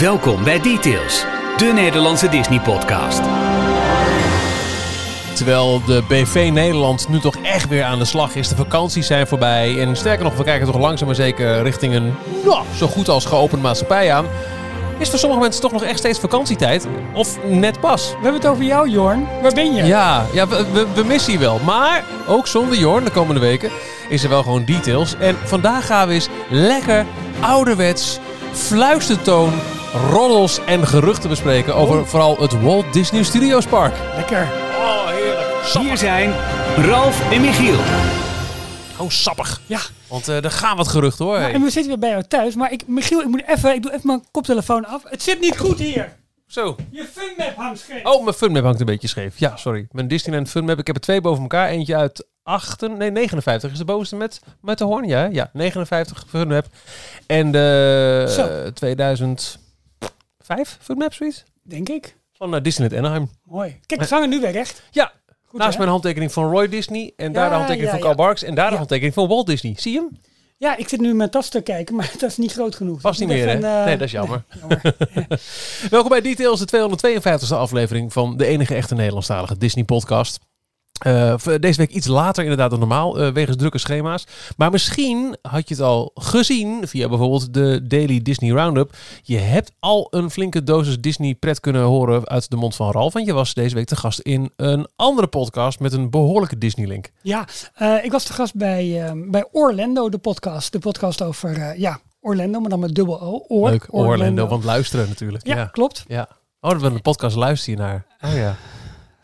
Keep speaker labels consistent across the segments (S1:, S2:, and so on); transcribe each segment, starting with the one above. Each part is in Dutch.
S1: Welkom bij Details, de Nederlandse Disney-podcast.
S2: Terwijl de BV Nederland nu toch echt weer aan de slag is. De vakanties zijn voorbij. En sterker nog, we kijken toch langzaam maar zeker richting een nou, zo goed als geopend maatschappij aan. Is voor sommige mensen toch nog echt steeds vakantietijd? Of net pas?
S3: We hebben het over jou, Jorn. Waar ben je?
S2: Ja, ja we, we, we missen je wel. Maar ook zonder Jorn de komende weken is er wel gewoon details. En vandaag gaan we eens lekker ouderwets, fluistertoon, roddels en geruchten bespreken over oh. vooral het Walt Disney Studios Park.
S3: Lekker.
S2: Oh, heerlijk.
S1: Hier zijn Ralf en Michiel.
S2: Oh, sappig.
S3: Ja.
S2: Want eh, er gaan wat geruchten hoor.
S3: Nou, en we zitten weer bij jou thuis. Maar ik, Michiel, ik moet even, ik doe even mijn koptelefoon af. Het zit niet goed hier.
S2: Zo.
S3: Je funmap hangt scheef.
S2: Oh, mijn funmap hangt een beetje scheef. Ja, sorry. Mijn Disneyland funmap. Ik heb er twee boven elkaar. Eentje uit 8, nee, 59 is de bovenste met, met de hoorn. Ja, ja 59 funmap. En eh,
S3: de
S2: 2000 vijf foodmaps, zoiets?
S3: Denk ik.
S2: Van uh, Disneyland Anaheim.
S3: Mooi. Kijk, de zanger nu weer recht.
S2: Ja. Naast mijn handtekening van Roy Disney en daar de handtekening van Carl Barks en daar de handtekening van Walt Disney. Zie je hem?
S3: Ja, ik zit nu mijn tas te kijken, maar dat is niet groot genoeg. Pas
S2: niet meer, hè?
S3: Nee, eh,
S2: dat is jammer. Welkom bij Details, de 252e aflevering van de enige echte Nederlandstalige Disney-podcast. Eh, deze week iets later inderdaad dan normaal, eh, wegens drukke schema's. Maar misschien had je het al gezien via bijvoorbeeld de Daily Disney Roundup. Je hebt al een flinke dosis Disney-pret kunnen horen uit de mond van Ralf. Want je was deze week te gast in een andere podcast met een behoorlijke Disney-link.
S3: Ja, eh, ik was te gast bij, eh, bij Orlando, de podcast. De podcast over, eh, ja, Orlando, maar dan met dubbel O.
S2: Leuk, Orlando, want luisteren natuurlijk.
S3: Ja,
S2: Ja,
S3: klopt.
S2: ja. Oh, dat we een podcast luister je naar. Oh ja.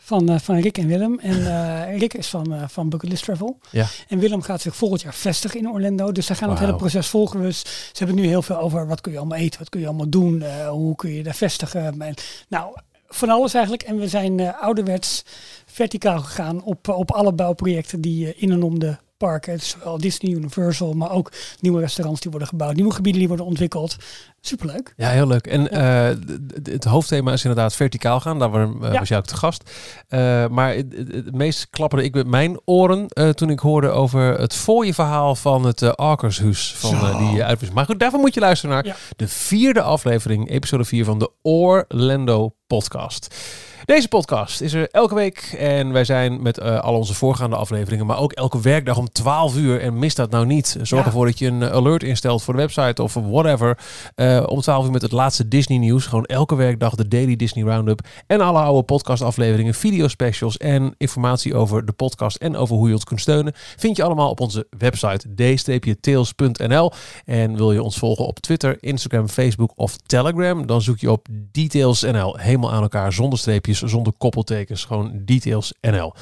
S3: Van, eh, van Rick en Willem. En eh, Rick is van, eh, van Bucket List Travel.
S2: Ja.
S3: En Willem gaat zich volgend jaar vestigen in Orlando. Dus zij gaan het hele proces volgen. Dus ze hebben nu heel veel over wat kun je allemaal eten, wat kun je allemaal doen, hoe kun je daar vestigen. En, nou, van alles eigenlijk. En we zijn ouderwets verticaal gegaan op, op alle bouwprojecten die in en om de parken, zowel Disney, Universal, maar ook nieuwe restaurants die worden gebouwd, nieuwe gebieden die worden ontwikkeld. Superleuk.
S2: Ja, heel leuk. En eh, het hoofdthema is inderdaad verticaal gaan. Daar eh,
S3: Ja.
S2: was jij ook te gast. Eh, maar het, meest klapperde ik met mijn oren toen ik hoorde over het fooie-verhaal van het uh, Arkershuis van die uitwisseling. Maar goed, daarvoor moet je luisteren naar
S3: Ja.
S2: de vierde aflevering, episode 4 van de Orlando podcast. Deze podcast is er elke week en wij zijn met eh, al onze voorgaande afleveringen, maar ook elke werkdag om 12 uur. En mis dat nou niet. Zorg
S3: Ja.
S2: ervoor dat je een alert instelt voor de website of whatever. Eh, om 12 uur met het laatste Disney nieuws. Gewoon elke werkdag de Daily Disney Roundup. En alle oude podcast afleveringen, video specials en informatie over de podcast en over hoe je ons kunt steunen. Vind je allemaal op onze website d-tails.nl. En wil je ons volgen op Twitter, Instagram, Facebook of Telegram? Dan zoek je op details.nl. Helemaal aan elkaar, zonder streepjes, zonder koppeltekens. Gewoon details.nl.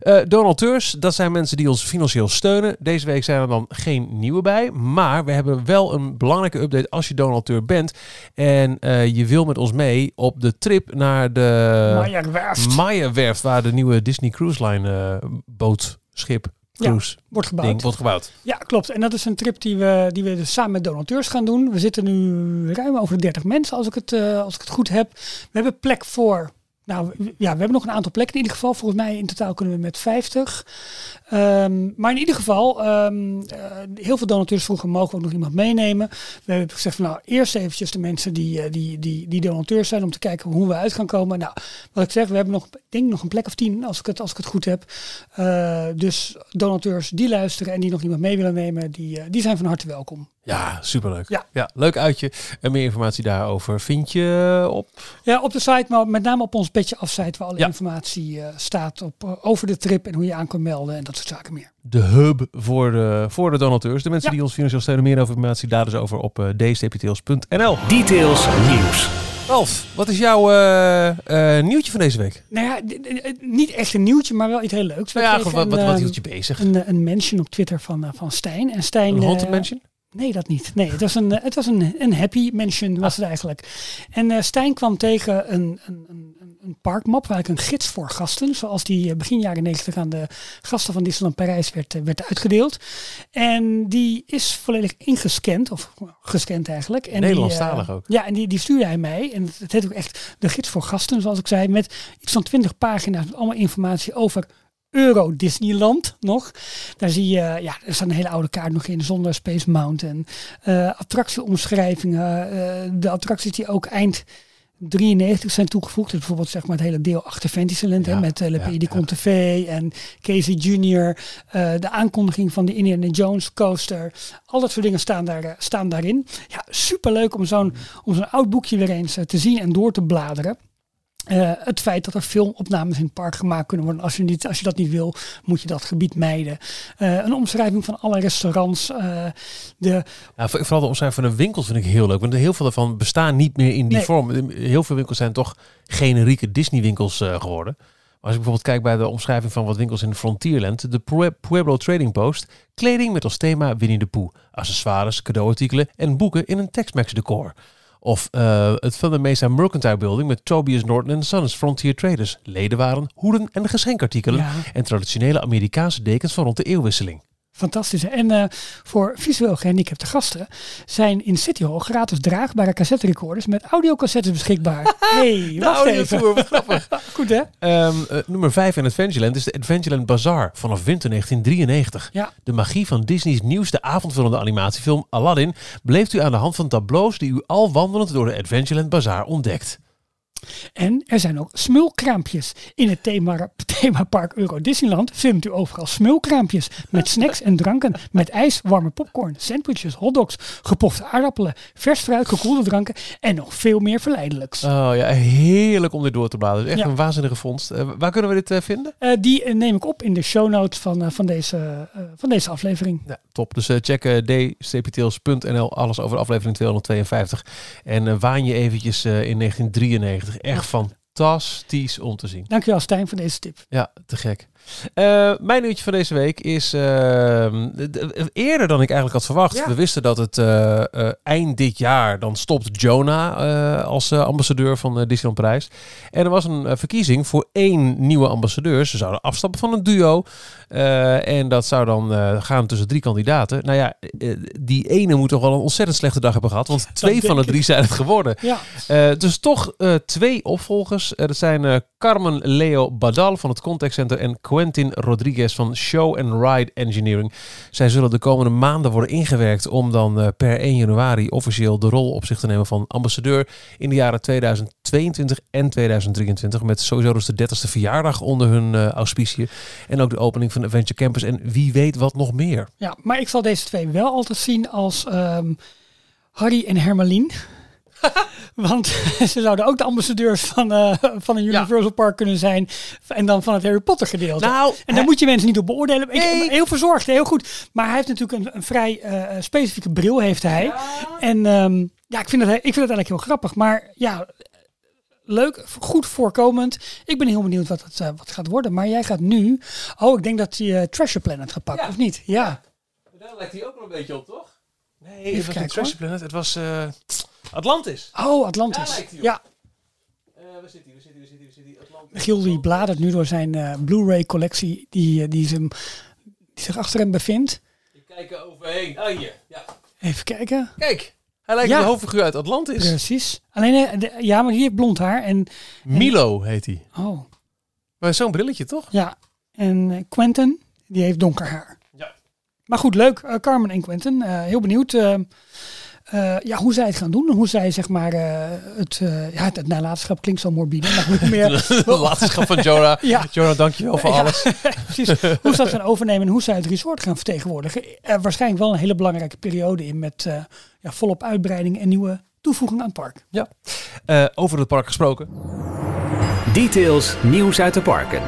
S2: Eh, donateurs, dat zijn mensen die ons financieel steunen. Deze week zijn er dan geen nieuwe bij. Maar we hebben wel een belangrijke update als je donateur bent. En eh, je wil met ons mee op de trip naar de
S3: Maya
S2: Maya-werft. Waar de nieuwe Disney Cruise Line eh, boot, schip,
S3: Ja,
S2: cruise
S3: wordt gebouwd.
S2: ding wordt gebouwd.
S3: Ja, klopt. En dat is een trip die we, die we dus samen met donateurs gaan doen. We zitten nu ruim over de 30 mensen, als ik het, als ik het goed heb. We hebben plek voor. Nou ja, we hebben nog een aantal plekken in ieder geval. Volgens mij in totaal kunnen we met 50. Ehm, maar in ieder geval, ehm, eh, heel veel donateurs vroegen, mogen we ook nog iemand meenemen? We hebben gezegd van nou, eerst eventjes de mensen die, eh, die, die, die donateurs zijn om te kijken hoe we uit gaan komen. Nou, wat ik zeg, we hebben nog, denk nog een plek of tien, als ik het, als ik het goed heb. Eh, dus donateurs die luisteren en die nog iemand mee willen nemen, die, die zijn van harte welkom.
S2: Ja, superleuk.
S3: Ja.
S2: ja, leuk uitje. En meer informatie daarover vind je op...
S3: Ja, op de site, maar met name op ons Petje Af site, waar alle
S2: Ja.
S3: informatie eh, staat op, eh, over de trip en hoe je aan kunt melden en dat soort zaken meer.
S2: de hub voor de, voor de donateurs. De mensen
S3: Ja.
S2: die ons financieel steunen. Meer over informatie daar dus over op uh, dstptails.nl.
S1: Details nieuws.
S2: Ralf, wat is jouw eh, eh, nieuwtje van deze week?
S3: Nou ja, niet echt een nieuwtje, maar wel iets heel leuks. We
S2: Nou ja, wat, wat,
S3: een,
S2: wat
S3: ehm,
S2: hield je bezig?
S3: Een, een mention op Twitter van, van Stijn. En Stijn
S2: Een haunted mention?
S3: Nee, dat niet. Nee, het was een, het was een, een happy mention was het eigenlijk. En eh, Stijn kwam tegen een, een, een, een- parkmap, waar ik een gids voor gasten, zoals die eh, begin jaren 90 aan de gasten van Disneyland Parijs werd, eh, werd uitgedeeld. En die is volledig ingescand, of nou, gescand eigenlijk. En die,
S2: Nederlandstalig ook.
S3: Ja, en die, die stuurde hij mij. En het, heet ook echt de gids voor gasten, zoals ik zei, met iets van 20 pagina's met allemaal informatie over Euro Disneyland nog. Daar zie je, ja, er staat een hele oude kaart nog in zonder Space Mountain. Uh, attractieomschrijvingen, uh, de attracties die ook eind 93 zijn toegevoegd. Dus bijvoorbeeld zeg maar het hele deel achter Fantasyland ja, hè, met uh, Le Pays ja, Conte en Casey Jr. de aankondiging van de Indiana Jones coaster. Al dat soort dingen staan, daar, staan daarin. Ja, superleuk om zo'n om zo'n oud boekje weer eens te zien en door te bladeren. Uh, het feit dat er filmopnames in het park gemaakt kunnen worden. Als je, niet, als je dat niet wil, moet je dat gebied mijden. Uh, een omschrijving van alle restaurants. Uh, de
S2: ja, vooral de omschrijving van de winkels vind ik heel leuk. Want heel veel daarvan bestaan niet meer in die nee. vorm. Heel veel winkels zijn toch generieke Disney winkels geworden. Maar als ik bijvoorbeeld kijk bij de omschrijving van wat winkels in Frontierland. De Pueblo Trading Post. Kleding met als thema Winnie de Pooh. Accessoires, cadeauartikelen en boeken in een Tex-Mex decor. Of uh, het Thunder Mesa Mercantile Building met Tobias Norton Sons, Frontier Traders. Ledenwaren, hoeden en geschenkartikelen. Ja. En traditionele Amerikaanse dekens van rond de eeuwwisseling.
S3: Fantastisch. En uh, voor visueel gehandicapte gasten zijn in City Hall gratis draagbare cassette recorders met audiocassettes beschikbaar. hey, wacht even.
S2: Tour, grappig.
S3: Goed hè?
S2: Um, uh, nummer 5 in Adventureland is de Adventureland Bazaar vanaf winter 1993.
S3: Ja.
S2: De magie van Disney's nieuwste avondvullende animatiefilm Aladdin beleeft u aan de hand van tableaus die u al wandelend door de Adventureland Bazaar ontdekt.
S3: En er zijn ook smulkraampjes. In het thema, themapark Euro Disneyland vindt u overal smulkraampjes. Met snacks en dranken. Met ijs, warme popcorn, sandwiches, hotdogs, gepofte aardappelen, vers fruit, gekoelde dranken en nog veel meer verleidelijks.
S2: Oh ja, heerlijk om dit door te bladeren. Echt een waanzinnige vondst. Uh, waar kunnen we dit uh, vinden?
S3: Uh, die neem ik op in de show notes van, van, deze, van deze aflevering.
S2: Ja, top. Dus check dcptils.nl alles over aflevering 252. En waan je eventjes in 1993 echt fantastisch om te zien.
S3: Dankjewel Stijn voor deze tip.
S2: Ja, te gek. Uh, mijn nieuwtje van deze week is uh, eerder dan ik eigenlijk had verwacht. Ja. We wisten dat het uh, eind dit jaar dan stopt Jonah als ambassadeur van Disneyland Parijs. En er was een verkiezing voor één nieuwe ambassadeur. Ze zouden afstappen van een duo. en dat zou dan gaan tussen drie kandidaten. Nou ja, die ene moet toch wel een ontzettend slechte dag hebben gehad. Want twee van de drie zijn het geworden.
S3: Ja.
S2: dus toch twee opvolgers. Dat zijn Carmen Leo Badal van het Contact Center en Quentin Rodriguez van Show and Ride Engineering. Zij zullen de komende maanden worden ingewerkt om dan uh, per 1 januari officieel de rol op zich te nemen van ambassadeur in de jaren 2022 en 2023. Met sowieso dus de 30ste verjaardag onder hun uh, auspiciën. En ook de opening van Adventure Campus en wie weet wat nog meer.
S3: Ja, maar ik zal deze twee wel altijd zien als um, Harry en Hermelien. Want ze zouden ook de ambassadeurs van, uh, van een Universal ja. Park kunnen zijn. En dan van het Harry Potter gedeelte.
S2: Nou,
S3: en daar moet je mensen niet op beoordelen. Nee. Ik, heel verzorgd, heel goed. Maar hij heeft natuurlijk een, een vrij uh, specifieke bril, heeft hij. Ja. En um, ja, ik vind, het, ik vind het eigenlijk heel grappig. Maar ja, leuk, goed voorkomend. Ik ben heel benieuwd wat het uh, wat gaat worden. Maar jij gaat nu... Oh, ik denk dat hij uh, Treasure Planet gaat pakken,
S2: ja.
S3: of niet? Ja.
S2: Daar lijkt hij ook wel een beetje op, toch? Nee, Even het was kijken, Treasure Planet. Het was... Atlantis.
S3: Oh, Atlantis. Ja.
S2: Uh, waar zit hij? Waar zit hij? Waar zit hij? Waar zit hij? Atlantis.
S3: Die bladert nu door zijn uh, Blu-ray collectie die, die, hem, die zich achter hem bevindt.
S2: Ik kijk er overheen. Oh, hier. Ja.
S3: Even kijken.
S2: Kijk. Hij lijkt ja. de hoofdfiguur uit Atlantis.
S3: Precies. Alleen, de, ja, maar die heeft blond haar. En,
S2: Milo heet hij.
S3: Oh.
S2: Maar zo'n brilletje, toch?
S3: Ja. En Quentin, die heeft donker haar.
S2: Ja.
S3: Maar goed, leuk. Uh, Carmen en Quentin. heel benieuwd. Uh, ja, hoe zij het gaan doen. Hoe zij zeg maar uh, het, uh, ja, het, het nalatenschap klinkt zo morbide. Maar hoe meer...
S2: nalatenschap van Jonah. ja. Jonah, dankjewel voor alles.
S3: precies. Hoe ze dat gaan overnemen en hoe zij het resort gaan vertegenwoordigen. Er waarschijnlijk wel een hele belangrijke periode in met ja, volop uitbreiding en nieuwe toevoeging aan het park.
S2: Ja. over het park gesproken.
S1: Details, nieuws uit de parken.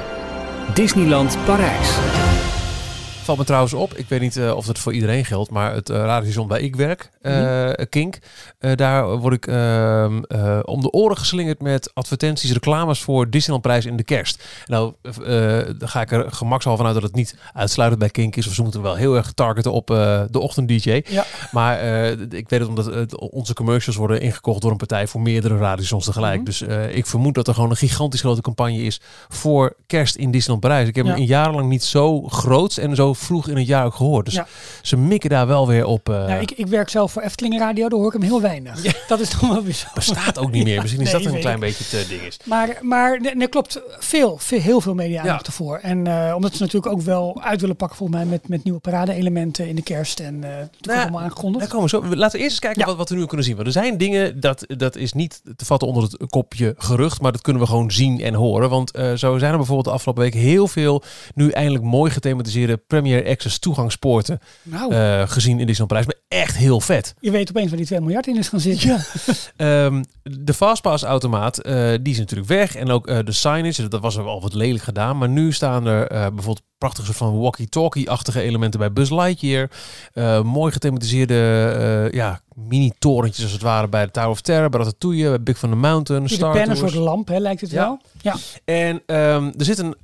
S1: Disneyland Parijs.
S2: Valt me trouwens op, ik weet niet uh, of dat voor iedereen geldt, maar het uh, radiostation waar ik werk, uh, mm-hmm. Kink, daar word ik ehm, om de oren geslingerd met advertenties, reclames voor Disneyland prijs in de kerst. Nou, dan ga ik er gemakshalve vanuit dat het niet uitsluitend bij Kink is, of ze moeten wel heel erg targeten op de ochtend-DJ.
S3: Ja.
S2: Maar ik weet het omdat onze commercials worden ingekocht door een partij voor meerdere radiostations tegelijk. Mm-hmm. Dus ik vermoed dat er gewoon een gigantisch grote campagne is voor kerst in Disneyland Parijs. Ik heb ja. hem een jarenlang niet zo groot en zo vroeg in het jaar ook gehoord. Dus
S3: Ja.
S2: ze mikken daar wel weer op. eh,
S3: Ja, ik, ik werk zelf voor Efteling Radio, daar hoor ik hem heel weinig. Dat is nog wel zo.
S2: bestaat ook niet meer. Misschien is
S3: Nee,
S2: dat een klein
S3: ik.
S2: beetje te ding is.
S3: Maar, maar nee, klopt, veel, veel, heel veel media aandacht ervoor. En eh, omdat ze natuurlijk ook wel uit willen pakken volgens mij met, met nieuwe parade-elementen in de kerst. En toen
S2: Nou,
S3: allemaal aangekondigd.
S2: Daar komen we zo. Laten we eerst eens kijken wat, wat we nu kunnen zien. Want er zijn dingen, dat, dat is niet te vatten onder het kopje gerucht, maar dat kunnen we gewoon zien en horen. Want zo zijn er bijvoorbeeld de afgelopen week heel veel nu eindelijk mooi gethematiseerde Premier Access toegangspoorten
S3: nou,
S2: eh, gezien in Disneyland Parijs. Maar echt heel vet.
S3: je weet opeens waar die 2 miljard in is gaan zitten.
S2: Ehm, de Fastpass automaat, eh, die is natuurlijk weg. En ook eh, de signage, dat was al wat lelijk gedaan. Maar nu staan er eh, bijvoorbeeld prachtige soort van walkie-talkie-achtige elementen bij Buzz Lightyear. Mooi gethematiseerde ja, mini-torentjes als het ware bij de Tower of Terror, bij Ratatouille, bij Big Van the Mountain,
S3: Die
S2: Star
S3: een soort lamp, hè, lijkt het
S2: Ja.
S3: wel. Ja.
S2: En ehm, er zit een,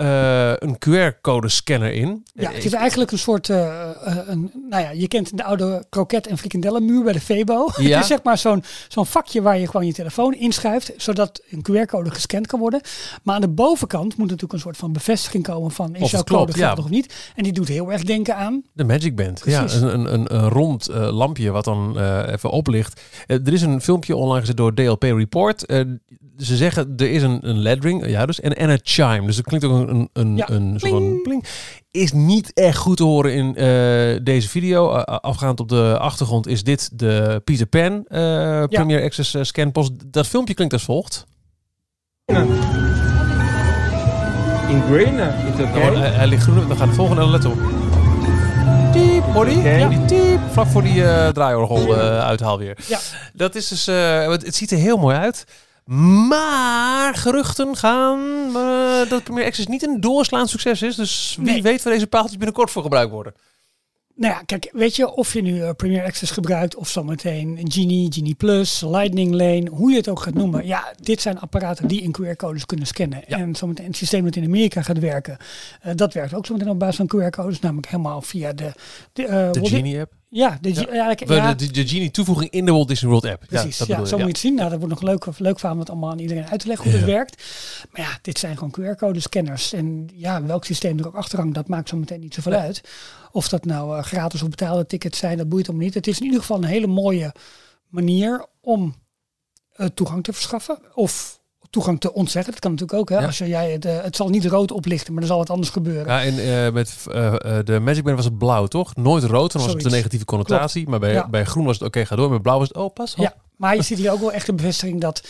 S2: een QR-code scanner in.
S3: Ja, het is eigenlijk een soort, een, nou ja, je kent de oude kroket- en frikandellenmuur bij de Febo.
S2: Ja.
S3: Het is zeg maar zo'n zo'n vakje waar je gewoon je telefoon inschuift, zodat een QR-code gescand kan worden. Maar aan de bovenkant moet natuurlijk een soort van bevestiging komen van is jouw code
S2: ja.
S3: geldig of niet. En die doet heel erg denken aan,
S2: De Magic Band. Ja,
S3: Precies.
S2: een, een, een rond eh, lampje wat dan eh, even oplicht. Eh, er is een filmpje online gezet door DLP Report. Ze zeggen er is een, een ledring, ja, dus, en, en een chime. Dus het klinkt ook een, een, een,
S3: Ja,
S2: een soort van
S3: pling.
S2: Is niet echt goed te horen in eh, deze video. Afgaand op de achtergrond is dit de Peter Pan eh, Premier Access eh, scanpost. Dat filmpje klinkt als volgt.
S4: In green, uh, it's
S2: Nou, hij, hij ligt groen, dan gaat het volgende en let op. Diep, hoor die? Ja, die diep, vlak voor die eh draaiorgel eh uithaal weer.
S3: Ja.
S2: Dat is dus, eh, het, het ziet er heel mooi uit. Maar geruchten gaan eh, dat Premier Access niet een doorslaand succes is. Dus wie
S3: Nee.
S2: weet waar deze paaltjes binnenkort voor gebruikt worden.
S3: nou ja, kijk, weet je, of je nu eh, Premier Access gebruikt of zometeen Genie, Genie Plus, Lightning Lane, hoe je het ook gaat noemen. Ja, dit zijn apparaten die in QR-codes kunnen scannen.
S2: Ja.
S3: En zometeen het systeem dat in Amerika gaat werken, eh, dat werkt ook zometeen op basis van QR-codes, namelijk helemaal via de... De,
S2: De
S3: Walt Di-
S2: Genie app.
S3: Ja, de,
S2: Ja.
S3: Ja,
S2: De, Genie toevoeging in de Walt Disney World app.
S3: Precies,
S2: ja,
S3: ja,
S2: dat
S3: zo moet
S2: je,
S3: het zien. Nou, dat wordt nog leuk, leuk voor om het allemaal aan iedereen uit te leggen hoe het werkt. Maar ja, dit zijn gewoon QR-code scanners. En ja, welk systeem er ook achter hangt, dat maakt zo meteen niet zoveel uit. Of dat nou eh, gratis of betaalde tickets zijn, dat boeit hem niet. Het is in ieder geval een hele mooie manier om eh, toegang te verschaffen. Of toegang te ontzeggen. Dat kan natuurlijk ook. Hè?
S2: Ja.
S3: Als jij het, eh, het zal niet rood oplichten, maar er zal wat anders gebeuren.
S2: Ja, en eh, met eh, de Magic Band was het blauw, toch? Nooit rood, dan was het een negatieve connotatie. Maar bij,
S3: Ja.
S2: bij groen was het oké, ga door. Met blauw was het, oh, pas op.
S3: Ja, maar je ziet hier ook wel echt de bevestiging dat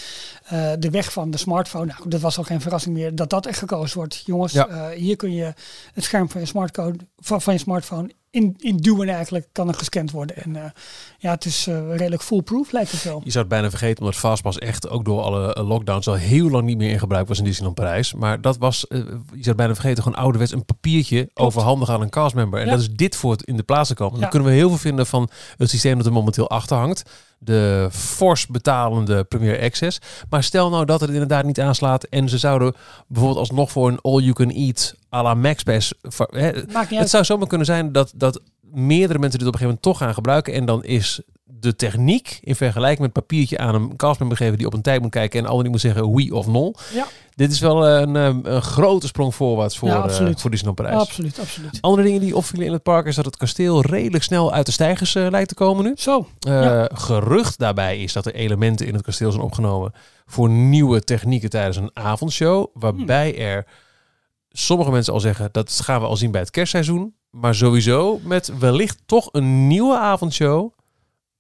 S3: de weg van de smartphone, nou, dat was al geen verrassing meer, dat dat echt gekozen wordt. Jongens,
S2: Ja.
S3: hier kun je het scherm van je, smartcode, van, van je smartphone in, in duwen eigenlijk, kan er gescand worden. En eh, ja, het is eh, redelijk foolproof, lijkt het wel.
S2: Je zou het bijna vergeten, omdat Fastpass echt ook door alle eh, lockdowns al heel lang niet meer in gebruik was in Disneyland Parijs. Maar dat was, je zou het bijna vergeten, gewoon ouderwets een papiertje overhandigen aan een castmember. En
S3: Ja.
S2: dat is dit voor het in de plaats te komen. Dan
S3: Ja.
S2: kunnen we heel veel vinden van het systeem dat er momenteel achter hangt. De fors betalende Premier Access. Maar stel nou dat het inderdaad niet aanslaat en ze zouden bijvoorbeeld alsnog voor een all-you-can-eat à la MaxPass... hè, het
S3: uit.
S2: zou zomaar kunnen zijn dat, dat meerdere mensen dit op een gegeven moment toch gaan gebruiken. En dan is de techniek in vergelijking met papiertje aan een castmember geven die op een tijd moet kijken en al niet moet zeggen oui of non.
S3: Ja.
S2: Dit is wel een, een, een grote sprong voorwaarts voor,
S3: Ja,
S2: eh,
S3: absoluut.
S2: voor Disneyland Parijs.
S3: Absoluut, absoluut.
S2: Andere dingen die opvielen in het park is dat het kasteel redelijk snel uit de stijgers eh, lijkt te komen nu.
S3: Zo,
S2: Eh,
S3: Ja.
S2: Gerucht daarbij is dat er elementen in het kasteel zijn opgenomen voor nieuwe technieken tijdens een avondshow. Waarbij
S3: Hmm.
S2: er sommige mensen al zeggen dat gaan we al zien bij het kerstseizoen. Maar sowieso met wellicht toch een nieuwe avondshow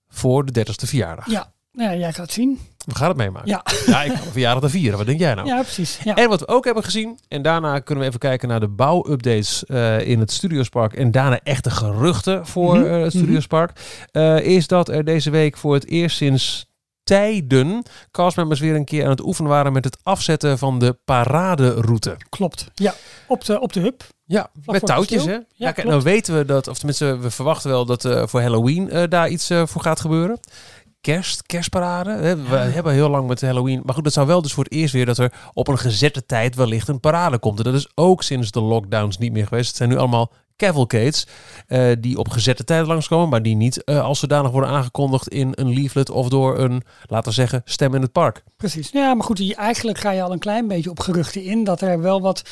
S2: voor de 30ste verjaardag.
S3: ja. Nou ja, jij gaat zien.
S2: We gaan het meemaken.
S3: Ja,
S2: Ja, ik ga mijn verjaardag te vieren. Wat denk jij nou?
S3: ja precies. Ja.
S2: En wat we ook hebben gezien, en daarna kunnen we even kijken naar de bouwupdates eh, in het Studiospark. En daarna echte geruchten voor
S3: Mhm,
S2: eh, het Studiospark. eh, is dat er deze week voor het eerst sinds tijden castmembers weer een keer aan het oefenen waren met het afzetten van de paraderoute.
S3: Klopt. Ja, op de, op de hub.
S2: Ja, met touwtjes hè. Ja,
S3: Ja,
S2: kijk, nou weten we dat, of tenminste we verwachten wel dat eh, voor Halloween eh, daar iets eh, voor gaat gebeuren. Kerst, kerstparade. We hebben heel lang met Halloween. Maar goed, dat zou wel dus voor het eerst weer dat er op een gezette tijd wellicht een parade komt. En dat is ook sinds de lockdowns niet meer geweest. Het zijn nu allemaal cavalcades. eh, die op gezette tijden langskomen, maar die niet eh, als zodanig worden aangekondigd in een leaflet of door een, laten we zeggen, stem in het park.
S3: Precies. Ja, maar goed, eigenlijk ga je al een klein beetje op geruchten in dat er wel wat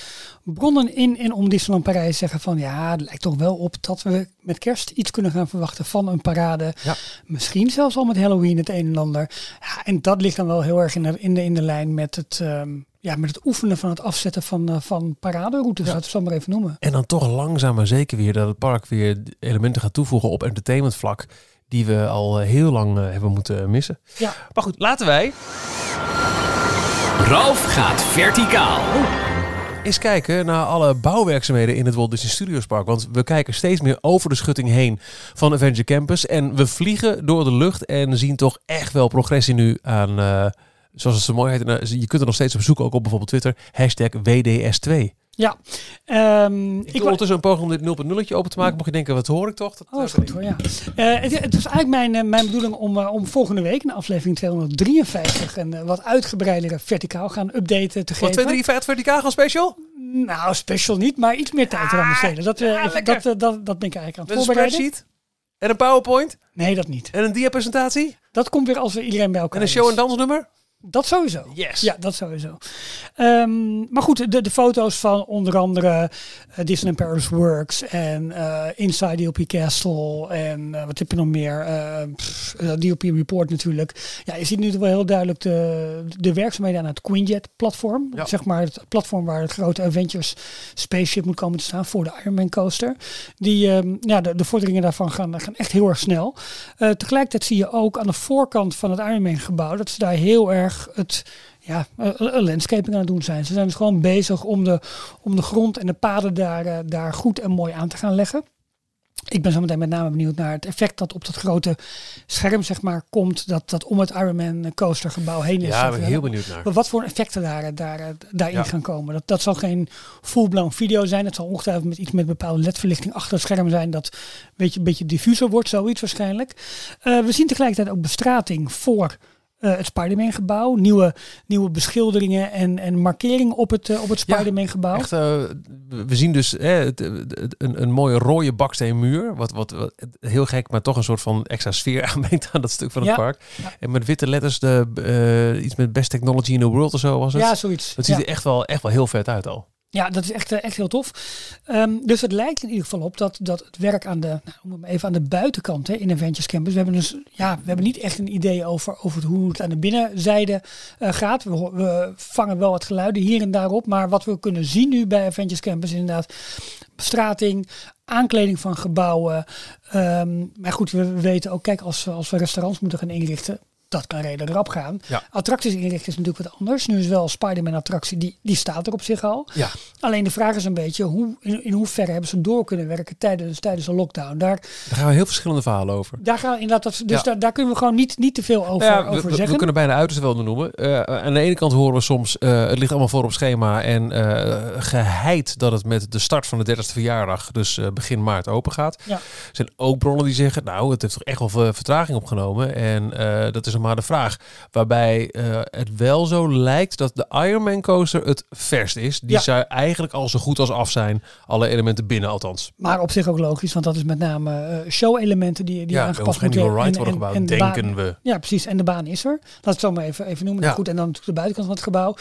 S3: bronnen in en om Disneyland Parijs zeggen van ja, het lijkt toch wel op dat we met kerst iets kunnen gaan verwachten van een parade.
S2: Ja.
S3: Misschien zelfs al met Halloween het een en ander. Ja, en dat ligt dan wel heel erg in de, in de, in de lijn met het, ehm, ja, met het oefenen van het afzetten van, eh, van paraderoutes,
S2: Ja.
S3: laten we het zo maar even noemen.
S2: En dan toch langzaam maar zeker weer dat het park weer elementen gaat toevoegen op entertainmentvlak. Die we al eh, heel lang eh, hebben moeten missen.
S3: Ja.
S2: Maar goed, laten wij
S1: Ralf gaat verticaal.
S2: eens kijken naar alle bouwwerkzaamheden in het Walt Disney Studios Park. Want we kijken steeds meer over de schutting heen van Avenger Campus. En we vliegen door de lucht en zien toch echt wel progressie nu aan... eh, Zoals het zo mooi heet, eh, je kunt er nog steeds op zoeken, ook op bijvoorbeeld Twitter, hashtag WDS2.
S3: Ja. Ehm,
S2: Ik
S3: ik
S2: doe
S3: wa-
S2: ondertussen een poging om dit 0.0 open te maken. Mocht je denken, wat hoor ik toch? Dat,
S3: Oh, is goed hoor, ja. Eh, het, het was eigenlijk mijn, eh, mijn bedoeling om, eh, om volgende week, in aflevering 253, een eh, wat uitgebreidere verticaal gaan updaten te
S2: Wat
S3: geven.
S2: 253 verticaal gaan special?
S3: Nou, special niet, maar iets meer tijd eraan besteden. Dat, eh,
S2: ja,
S3: dat, eh, dat, dat ben ik eigenlijk aan
S2: Met
S3: het
S2: een
S3: voorbereiden.
S2: spreadsheet? En een PowerPoint?
S3: Nee, dat niet.
S2: En een diapresentatie?
S3: Dat komt weer als we iedereen bij elkaar
S2: En een show- en dansnummer?
S3: Dat sowieso.
S2: Yes.
S3: Ja, dat sowieso. Ehm, maar goed, de, de foto's van onder andere eh, Disney Paris Works en eh, Inside DLP Castle en eh, wat heb je nog meer? Pff, DLP Report natuurlijk. Ja, je ziet nu wel heel duidelijk de, de werkzaamheden aan het Queenjet platform.
S2: Ja.
S3: Zeg maar het platform waar het grote Avengers spaceship moet komen te staan voor de Ironman coaster. Die, ehm, ja, de, de vorderingen daarvan gaan, gaan echt heel erg snel. Tegelijkertijd zie je ook aan de voorkant van het Ironman gebouw dat ze daar heel erg het ja, een landscaping aan het doen zijn. Ze zijn dus gewoon bezig om de, om de grond en de paden daar, eh, daar goed en mooi aan te gaan leggen. Ik ben zo meteen met name benieuwd naar het effect dat op dat grote scherm zeg maar, komt. Dat, dat om het Ironman coaster gebouw heen is.
S2: Ja, daar ben ik
S3: eh,
S2: heel benieuwd naar.
S3: wat voor effecten daar, daar, eh, daarin
S2: Ja.
S3: gaan komen. Dat, dat zal geen full-blown video zijn. Het zal ongetwijfeld met iets met bepaalde ledverlichting achter het scherm zijn. Dat een beetje, een beetje diffuser wordt, zoiets waarschijnlijk. We zien tegelijkertijd ook bestrating voor eh, het Spider-Man gebouw. Nieuwe, nieuwe beschilderingen en, en markeringen op het, eh, op het
S2: Ja,
S3: Spider-Man gebouw.
S2: Echt, eh, we zien dus hè, het- het- een, een mooie rode baksteenmuur. Wat, wat, wat heel gek, maar toch een soort van extra sfeer aanbrengt aan dat stuk van het
S3: Ja.
S2: park.
S3: Ja.
S2: En met witte letters, de, iets met best technology in the world of zo was het.
S3: Ja, zoiets.
S2: dat ziet er echt wel, echt wel heel vet uit al.
S3: Ja, dat is echt, eh, echt heel tof. Ehm, dus het lijkt in ieder geval op dat, dat het werk aan de, nou, even aan de buitenkant hè, in Avengers Campus. We hebben dus, ja, we hebben niet echt een idee over, over hoe het aan de binnenzijde eh, gaat. We, vangen wel wat geluiden hier en daar op. Maar wat we kunnen zien nu bij Avengers Campus is inderdaad bestrating, aankleding van gebouwen. Ehm, maar goed, we, we weten ook, kijk, als als we restaurants moeten gaan inrichten, dat kan redelijk rap gaan.
S2: Ja.
S3: Attracties inrichten is natuurlijk wat anders. Nu is wel Spider-Man attractie, die, die staat er op zich al.
S2: Ja.
S3: Alleen de vraag is een beetje, hoe, in, in hoeverre hebben ze door kunnen werken tijdens, tijdens de lockdown? Daar,
S2: Daar gaan we heel verschillende verhalen over.
S3: daar, gaan we inderdaad, dat- dus
S2: Ja.
S3: daar, daar kunnen we gewoon niet, niet te veel over,
S2: Ja,
S3: over
S2: we-
S3: zeggen.
S2: we kunnen bijna uiterste wel noemen. Eh, aan de ene kant horen we soms, eh, het ligt allemaal voor op schema en eh, geheid dat het met de start van de 30ste verjaardag, dus begin maart, open gaat.
S3: Ja.
S2: Er zijn ook bronnen die zeggen, nou, het heeft toch echt wel ver- vertraging opgenomen. En dat is nog maar de vraag. Waarbij eh, het wel zo lijkt dat de Ironman coaster het verst is. Die
S3: Ja.
S2: zou eigenlijk al zo goed als af zijn. Alle elementen binnen althans.
S3: Maar op zich ook logisch, want dat is met name eh, show-elementen die, die
S2: ja,
S3: aangepast moeten
S2: worden
S3: en-
S2: gebouwd,
S3: en de baan-
S2: denken we.
S3: Ja, precies. En de baan is er. Laat ik het zo maar even, even noemen.
S2: Ja.
S3: Goed, en dan de buitenkant van het gebouw.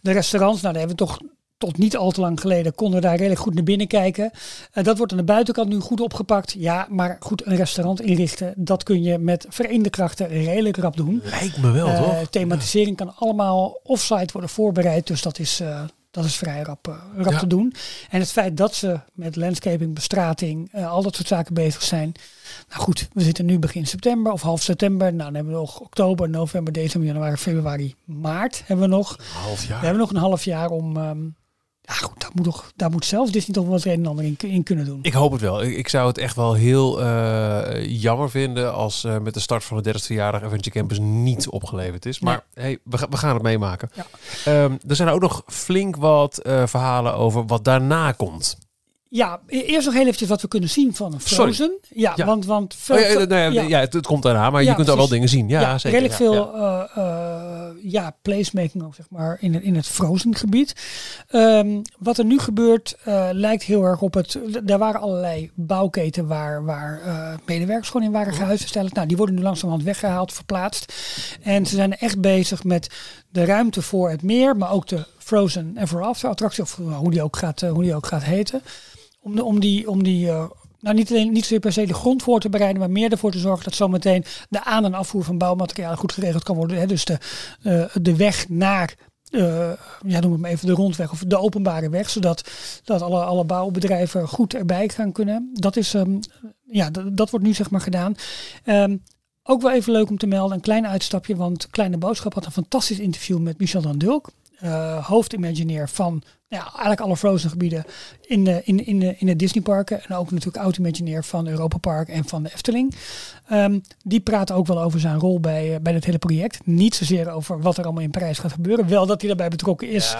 S3: De restaurants, nou, daar hebben we toch tot niet al te lang geleden konden we daar redelijk goed naar binnen kijken. Eh, dat wordt aan de buitenkant nu goed opgepakt. Ja, maar goed, een restaurant inrichten, dat kun je met verenigde krachten redelijk rap doen.
S2: Lijkt me wel,
S3: Eh,
S2: toch?
S3: thematisering kan allemaal offsite worden voorbereid, dus dat is, eh, dat is vrij rap, rap
S2: Ja.
S3: te doen. En het feit dat ze met landscaping, bestrating, al dat soort zaken bezig zijn. Nou goed, we zitten nu begin september of half september. Nou, dan hebben we nog oktober, november, december, januari, februari, maart hebben we nog.
S2: half jaar.
S3: We hebben nog een half jaar om... ehm, ja goed, daar moet, toch, daar moet zelfs Disney toch wel het een en ander in, in kunnen doen.
S2: Ik hoop het wel. Ik, ik zou het echt wel heel eh, jammer vinden als eh, met de start van de 30ste verjaardag Adventure Campus niet opgeleverd is. Maar hey, we, we gaan het meemaken.
S3: Ja.
S2: Ehm, er zijn ook nog flink wat eh, verhalen over wat daarna komt.
S3: Ja, e- eerst nog heel eventjes wat we kunnen zien van. Frozen. Ja,
S2: Ja.
S3: want... want
S2: Oh, ja, nou ja,
S3: ja.
S2: ja, het, het komt daarna, maar je kunt daar wel dingen zien. Ja, zeker.
S3: redelijk veel
S2: ja.
S3: eh, eh, ja, placemaking ook, zeg maar, in, het- in het Frozen gebied. Ehm, wat er nu gebeurt eh, lijkt heel erg op het... Er waren allerlei bouwketen waar, waar medewerkers gewoon in waren gehuisvesteld. Nou, die worden nu langzamerhand weggehaald, verplaatst. En ze zijn echt bezig met de ruimte voor het meer, maar ook de Frozen Ever After attractie, of hoe die ook gaat, eh, hoe die ook gaat heten. Om, de, om die, om die eh, nou niet alleen niet zozeer per se de grond voor te bereiden, maar meer ervoor te zorgen dat zometeen de aan- en afvoer van bouwmaterialen goed geregeld kan worden. Hè? Dus de, eh, de weg naar, eh, ja, noem het maar even de rondweg of de openbare weg, zodat dat alle, alle bouwbedrijven goed erbij gaan kunnen. Dat is, ehm, ja, dat, wordt nu zeg maar gedaan. Ehm, ook wel even leuk om te melden, een klein uitstapje, want Kleine Boodschap had een fantastisch interview met Michel dan Dulk, eh hoofdimagineer van ja, eigenlijk alle Frozen gebieden in, de, in, in, de, in de Disneyparken. En ook natuurlijk oud-imagineer van Europa Park en van de Efteling. Ehm, die praten ook wel over zijn rol bij, eh, bij dit hele project. Niet zozeer over wat er allemaal in Parijs gaat gebeuren. Wel dat hij daarbij betrokken is.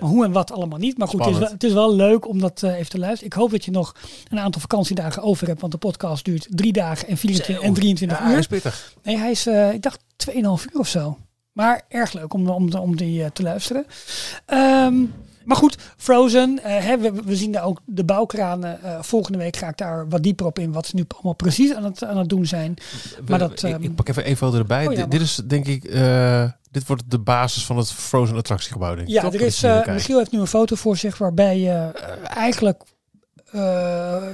S3: Maar hoe en wat allemaal niet. Maar goed, het is, wel, het is wel leuk om dat eh, even te luisteren. Ik hoop dat je nog een aantal vakantiedagen over hebt. Want de podcast duurt drie dagen en 24 en 23
S2: Ja, hij
S3: uur.
S2: is pittig.
S3: Nee, hij is, ik dacht, 2,5 uur of zo. Maar erg leuk om, om, om die eh, te luisteren. Ehm, maar goed, Frozen. eh, hè, we, we zien daar ook de bouwkranen. Eh, volgende week ga ik daar wat dieper op in. Wat ze nu allemaal precies aan het, aan het doen zijn. Maar dat,
S2: ik,
S3: ehm,
S2: ik pak even één foto erbij.
S3: Oh ja,
S2: dit, is denk ik, dit wordt de basis van het Frozen attractiegebouw. Denk ik,
S3: Ja, er is,
S2: kijk.
S3: Michiel heeft nu een foto voor zich waarbij je eigenlijk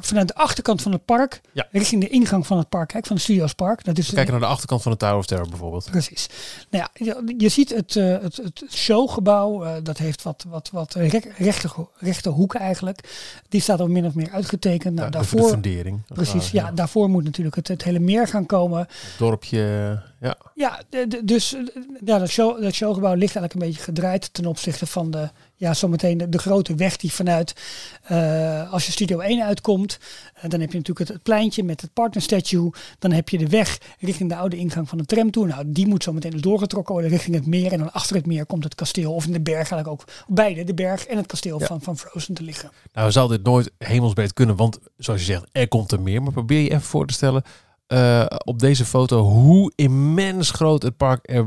S3: vanuit de achterkant van het park,
S2: Ja.
S3: richting de ingang van het park, kijk, van het Studiospark. Dat is
S2: kijken naar de achterkant van de Tower of Terror bijvoorbeeld.
S3: Precies. Nou ja, je, je ziet het, eh, het, het showgebouw, eh, dat heeft wat, wat, wat rechte, rechte hoeken eigenlijk. Die staat al min of meer uitgetekend. Nou,
S2: Ja, de- de,
S3: daarvoor,
S2: fundering.
S3: precies, ja, daarvoor moet natuurlijk het, het hele meer gaan komen.
S2: Het dorpje, ja.
S3: Ja, de- de- dus eh, ja, dat, show, dat showgebouw ligt eigenlijk een beetje gedraaid ten opzichte van de, ja, zometeen de, de grote weg die vanuit, eh, als je Studio 1 uitkomt, eh, dan heb je natuurlijk het, het pleintje met het partner statue. Dan heb je de weg richting de oude ingang van de tram toe. Nou, die moet zometeen dus doorgetrokken worden richting het meer. En dan achter het meer komt het kasteel, of in de berg eigenlijk ook, beide, de berg en het kasteel
S2: Ja.
S3: van, van Frozen te liggen.
S2: Nou, zal dit nooit hemelsbreed kunnen, want zoals je zegt, er komt er meer. Maar probeer je even voor te stellen eh, op deze foto hoe immens groot het park er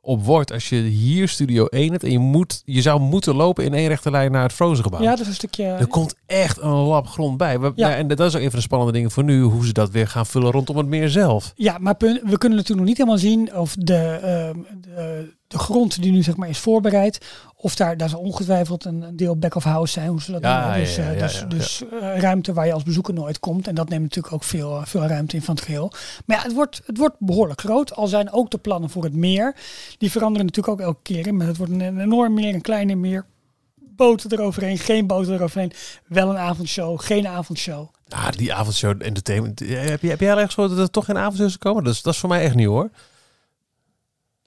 S2: op wordt als je hier Studio 1 hebt en je, moet, je zou moeten lopen in één rechte lijn naar het Frozen gebouw.
S3: Ja, dat is een stukje...
S2: Er komt echt een lap grond bij. We,
S3: Ja.
S2: nou, en dat is ook een van de spannende dingen voor nu, hoe ze dat weer gaan vullen rondom het meer zelf.
S3: Ja, maar punt- we kunnen natuurlijk nog niet helemaal zien of de, ehm, de, de grond die nu zeg maar is voorbereid, of daar, daar zal ongetwijfeld een, een deel back of house zijn, hoe ze dat
S2: Ja,
S3: noemen. Dus,
S2: ja,
S3: eh, dus, dus eh, ruimte waar je als bezoeker nooit komt. En dat neemt natuurlijk ook veel, eh, veel ruimte in van het geheel. Maar ja, het wordt, het wordt behoorlijk groot. Al zijn ook de plannen voor het meer. Die veranderen natuurlijk ook elke keer. in, Maar het wordt een, een enorm meer, een kleiner meer. Boten eroverheen, geen boten eroverheen. Wel een avondshow, geen avondshow.
S2: Ah, die avondshow entertainment. eh, Heb, je, heb jij al ergens gehoord dat er toch geen avondshow is komen? Dat is, dat is voor mij echt nieuw hoor.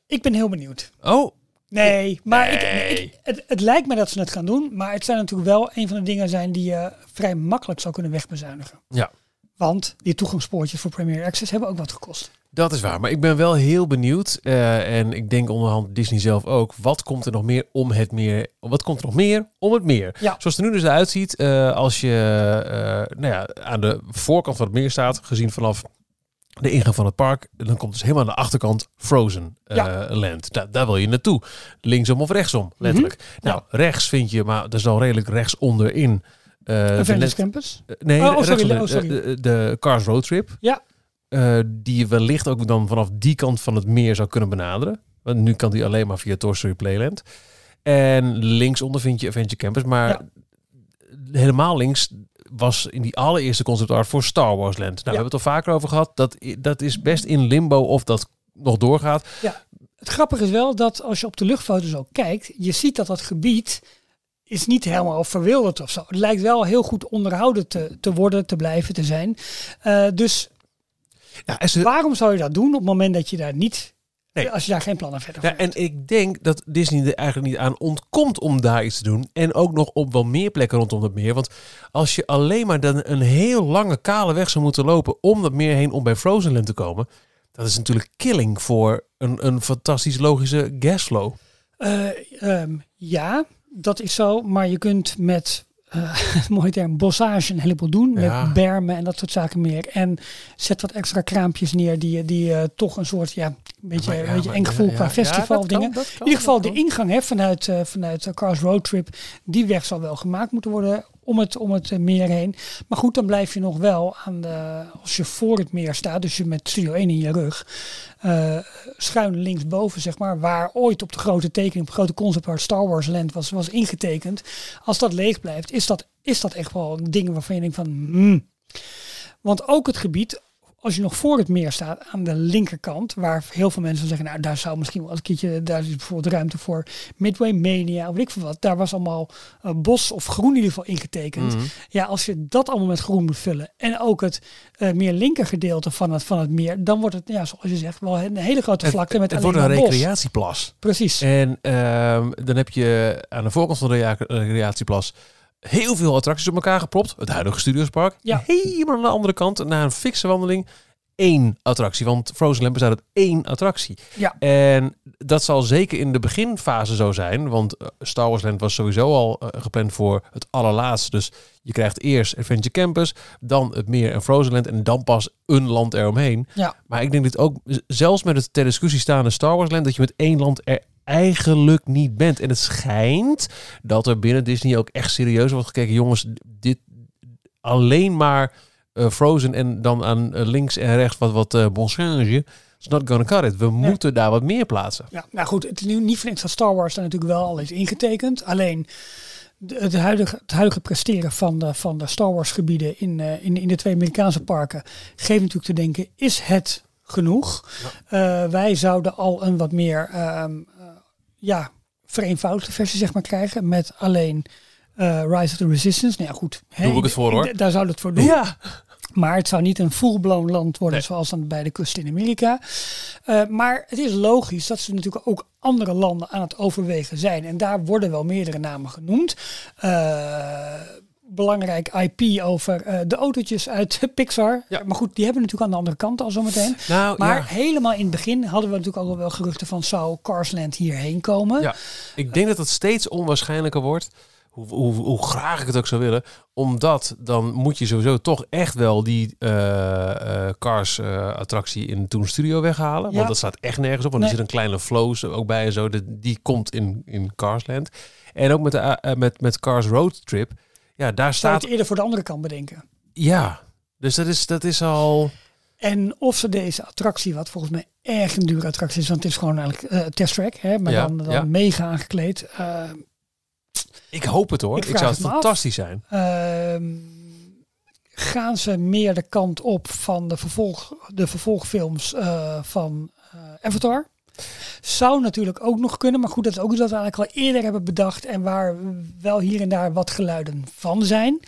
S3: Ik ben heel benieuwd.
S2: Oh,
S3: Nee, maar ik- het, het lijkt me dat ze het gaan doen. Maar het zijn natuurlijk wel een van de dingen zijn die je vrij makkelijk zou kunnen wegbezuinigen.
S2: Ja.
S3: Want die toegangspoortjes voor Premier Access hebben ook wat gekost.
S2: Dat is waar, maar ik ben wel heel benieuwd. eh, en ik denk onderhand Disney zelf ook. Wat komt er nog meer om het meer? Wat komt er nog meer om het meer?
S3: Ja.
S2: Zoals het er nu dus uitziet, eh, als je eh, nou ja, aan de voorkant van het meer staat, gezien vanaf de ingang van het park, dan komt dus helemaal aan de achterkant Frozen
S3: Ja.
S2: Land. Daar wil je naartoe. Linksom of rechtsom, letterlijk. Nou, rechts vind je, maar dat is al redelijk rechts onderin. de
S3: Avengers
S2: net-
S3: Campus.
S2: Nee,
S3: Oh, oh, sorry, oh, sorry.
S2: De Cars Road Trip.
S3: Ja.
S2: Eh, die je wellicht ook dan vanaf die kant van het meer zou kunnen benaderen. Want nu kan die alleen maar via Toy Story Playland. En linksonder vind je Adventure Campus. Maar
S3: Ja.
S2: helemaal links was in die allereerste concept art voor Star Wars Land. Nou, we hebben het al vaker over gehad. Dat, dat is best in limbo of dat nog doorgaat.
S3: Het grappige is wel dat als je op de luchtfoto's ook kijkt, je ziet dat dat gebied is niet helemaal verwilderd of zo. Het lijkt wel heel goed onderhouden te, te worden, te blijven, te zijn. Eh, dus
S2: Ja, en ze,
S3: waarom zou je dat doen op het moment dat je daar niet,
S2: Nee.
S3: als je daar geen plannen verder voor
S2: Ja,
S3: hebt?
S2: en ik denk dat Disney er eigenlijk niet aan ontkomt om daar iets te doen. En ook nog op wel meer plekken rondom het meer. Want als je alleen maar dan een heel lange kale weg zou moeten lopen om dat meer heen om bij Frozen Land te komen. Dat is natuurlijk killing voor een, een fantastisch logische gasflow.
S3: Eh, ehm, ja, dat is zo. Maar je kunt met, mooie term, bossage een heleboel doen.
S2: Ja.
S3: Met bermen en dat soort zaken meer. En zet wat extra kraampjes neer die, die eh, toch een soort ja, Een beetje,
S2: Maar ja,
S3: een beetje eng gevoel qua festival
S2: kan,
S3: dingen.
S2: kan,
S3: in ieder geval de ingang hè, vanuit, eh, vanuit eh, Cars Road Trip. Die weg zal wel gemaakt moeten worden om het, om het meer heen. Maar goed, dan blijf je nog wel aan de, als je voor het meer staat, dus je met Studio 1 in je rug, eh, schuin linksboven zeg maar, waar ooit op de grote tekening, op grote concept art Star Wars Land was, was ingetekend. Als dat leeg blijft, is dat, is dat echt wel een ding waarvan je denkt van, hmm. Want ook het gebied, als je nog voor het meer staat, aan de linkerkant, waar heel veel mensen zeggen, nou daar zou misschien wel een keertje, daar is bijvoorbeeld ruimte voor Midway Mania, of weet ik veel wat. Daar was allemaal eh, bos of groen in ieder geval ingetekend.
S2: Mhm.
S3: Ja, als je dat allemaal met groen moet vullen en ook het eh, meer linker gedeelte van het, van het meer, dan wordt het, ja, zoals je zegt, wel een hele grote vlakte met
S2: het
S3: alleen
S2: wordt een
S3: bos.
S2: recreatieplas.
S3: Precies.
S2: En ehm, dan heb je aan de voorkant van de rea- recreatieplas heel veel attracties op elkaar gepropt. Het huidige Studiospark.
S3: Ja.
S2: Helemaal aan de andere kant, na een fikse wandeling, één attractie. Want Frozen Land bestaat uit één attractie.
S3: Ja.
S2: En dat zal zeker in de beginfase zo zijn. Want eh, Star Wars Land was sowieso al eh, gepland voor het allerlaatste. Dus je krijgt eerst Adventure Campus, dan het meer en Frozen Land en dan pas een land eromheen.
S3: Ja.
S2: Maar ik denk dat ook, zelfs met het ter discussie staande Star Wars Land, dat je met één land er eigenlijk niet bent. En het schijnt dat er binnen Disney ook echt serieus wordt gekeken. Jongens, dit alleen maar eh, Frozen en dan aan eh, links en rechts wat, wat eh bon change. It's not gonna cut it. We moeten daar wat meer plaatsen.
S3: Ja, nou goed, het is nu niet niks dat Star Wars daar natuurlijk wel al is ingetekend. Alleen het huidige, het huidige presteren van de, van de Star Wars gebieden in, eh, in, in de twee Amerikaanse parken geeft natuurlijk te denken, is het genoeg? Eh, wij zouden al een wat meer ehm, eh, ja, vereenvoudigde versie zeg maar krijgen met alleen eh, Rise of the Resistance. Nou ja, goed.
S2: Doe ik het voor, hoor.
S3: Daar zou het voor doen.
S2: Ja.
S3: Maar het zou niet een full-blown land worden
S2: Nee.
S3: zoals dan bij de kust in Amerika. Eh, maar het is logisch dat ze natuurlijk ook andere landen aan het overwegen zijn. En daar worden wel meerdere namen genoemd. Eh, belangrijk IP over eh, de autootjes uit Pixar.
S2: Ja.
S3: Maar goed, die hebben natuurlijk aan de andere kant al zometeen.
S2: Nou,
S3: Maar
S2: ja.
S3: helemaal in het begin hadden we natuurlijk al wel geruchten van zou Carsland hierheen komen.
S2: Ja, ik denk dat het steeds onwaarschijnlijker wordt. Hoe, hoe, hoe graag ik het ook zou willen. Omdat dan moet je sowieso toch echt wel die eh, eh, Cars eh, attractie in Toon Studio weghalen.
S3: Ja.
S2: Want dat staat echt nergens op. Want
S3: Nee.
S2: er zit een kleine flows ook bij en zo. De, die komt in, in Carsland. En ook met, de, met, met Cars Road Trip. Ja, daar
S3: Zou je
S2: staat...
S3: het eerder voor de andere kant bedenken?
S2: Ja, dus dat is, dat is al...
S3: En of ze deze attractie, wat volgens mij erg een dure attractie is, want het is gewoon eigenlijk eh testtrack, hè, maar
S2: Ja,
S3: dan, dan
S2: ja.
S3: mega aangekleed. Eh,
S2: Ik hoop het hoor.
S3: Ik
S2: zou
S3: het
S2: het
S3: me af.
S2: fantastisch zijn.
S3: Ehm, gaan ze meer de kant op van de, vervolg, de vervolgfilms eh, van Avatar? Zou natuurlijk ook nog kunnen, maar goed, dat is ook iets dat we eigenlijk al eerder hebben bedacht en waar wel hier en daar wat geluiden van zijn.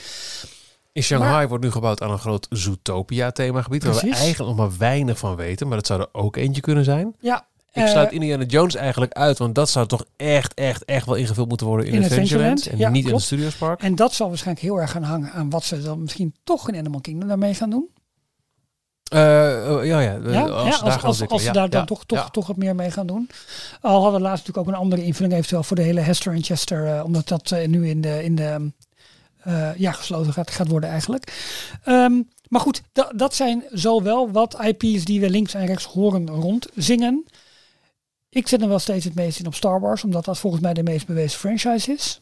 S2: In Shanghai
S3: Maar-
S2: wordt nu gebouwd aan een groot Zootopia themagebied. Waar we eigenlijk nog maar weinig van weten. Maar dat zou er ook eentje kunnen zijn.
S3: Ja,
S2: Ik
S3: eh,
S2: sluit Indiana Jones eigenlijk uit. Want dat zou toch echt, echt, echt wel ingevuld moeten worden in,
S3: In
S2: Adventureland. En
S3: ja,
S2: niet in het Studiospark.
S3: en dat zal waarschijnlijk heel erg gaan hangen aan wat ze dan misschien toch in Animal Kingdom daarmee gaan doen.
S2: Eh, oh, ja, ja.
S3: Ja,
S2: Als,
S3: ja,
S2: ze daar
S3: als, ze
S2: Ja,
S3: daar dan
S2: ja,
S3: toch, toch, toch wat meer mee gaan doen. Al hadden we laatst natuurlijk ook een andere invulling eventueel voor de hele Hester en Chester. eh, omdat dat eh, nu in de, in de ja, gesloten gaat, gaat worden eigenlijk. Ehm, maar goed, da- dat zijn zowel wat IP's die we links en rechts horen rondzingen. Ik zet hem wel steeds het meest in op Star Wars. Omdat dat volgens mij de meest bewezen franchise is.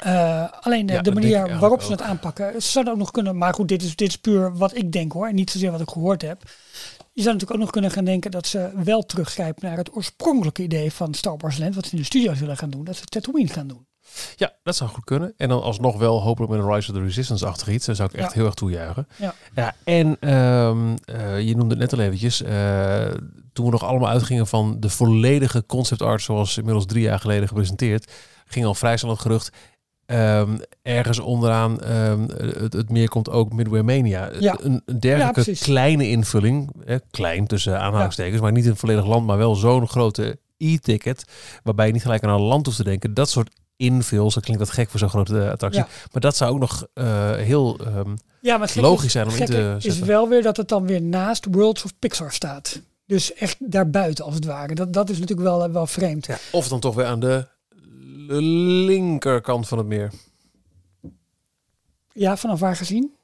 S3: Eh, alleen de,
S2: Ja,
S3: manier waarop ze het
S2: ook.
S3: aanpakken. Ze zouden ook nog kunnen. Maar goed, dit is, dit is puur wat ik denk hoor. En niet zozeer wat ik gehoord heb. Je zou natuurlijk ook nog kunnen gaan denken dat ze wel teruggrijpen naar het oorspronkelijke idee van Star Wars Land. Wat ze in de studio's willen gaan doen. Dat ze Tatooine gaan doen.
S2: Ja, dat zou goed kunnen. En dan alsnog wel hopelijk met een Rise of the Resistance-achtig iets. Dat zou ik echt
S3: Ja.
S2: heel erg toejuichen.
S3: Ja.
S2: ja en ehm, eh, je noemde het net al eventjes. eh, toen we nog allemaal uitgingen van de volledige concept art... zoals inmiddels drie jaar geleden gepresenteerd... ging al vrij snel het gerucht... ehm, ergens onderaan ehm, het, het meer komt ook Midway Mania.
S3: Ja.
S2: Een, dergelijke kleine invulling. Eh, klein tussen aanhalingstekens. Maar niet een volledig land. Maar wel zo'n grote e-ticket. Waarbij je niet gelijk aan een land hoeft te denken. Dat soort invuls. Dat klinkt dat gek voor zo'n grote eh, attractie. Maar dat zou ook nog eh, heel... ehm,
S3: Ja, maar
S2: Logisch
S3: is,
S2: zijn om in te
S3: is
S2: zetten.
S3: wel weer dat het dan weer naast Worlds of Pixar staat. Dus echt daarbuiten als het ware. Dat, dat is natuurlijk wel, eh, wel vreemd.
S2: ja, of dan toch weer aan de linkerkant van het meer.
S3: Ja, vanaf waar gezien?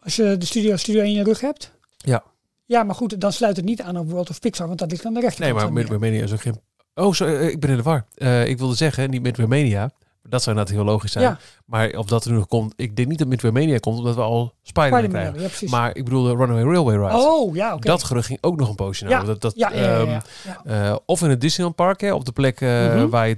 S3: Als je de studio, studio in je rug hebt?
S2: Ja.
S3: Ja, maar goed, dan sluit het niet aan op World of Pixar, want dat ligt aan de
S2: Nee,
S3: rechterkant.
S2: maar
S3: van
S2: Midway. Mania is ook geen... Oh, sorry, eh, ik ben in de war. Eh, ik wilde zeggen, niet Midway Mania. Dat zou inderdaad heel logisch zijn.
S3: Ja.
S2: Maar of dat er nu nog komt... Ik denk niet dat Midway Mania komt, omdat we al Spider-Man krijgen.
S3: ja.
S2: Maar ik bedoel de Runaway Railway Ride.
S3: oh, ja, oké.
S2: Dat gerucht ging ook nog een poosje naar.
S3: Ja,
S2: Dat, dat,
S3: ja, ja, ja,
S2: ehm,
S3: ja, ja.
S2: eh, of in het Disneyland Park, hè, op de plek eh,
S3: Mhm.
S2: waar je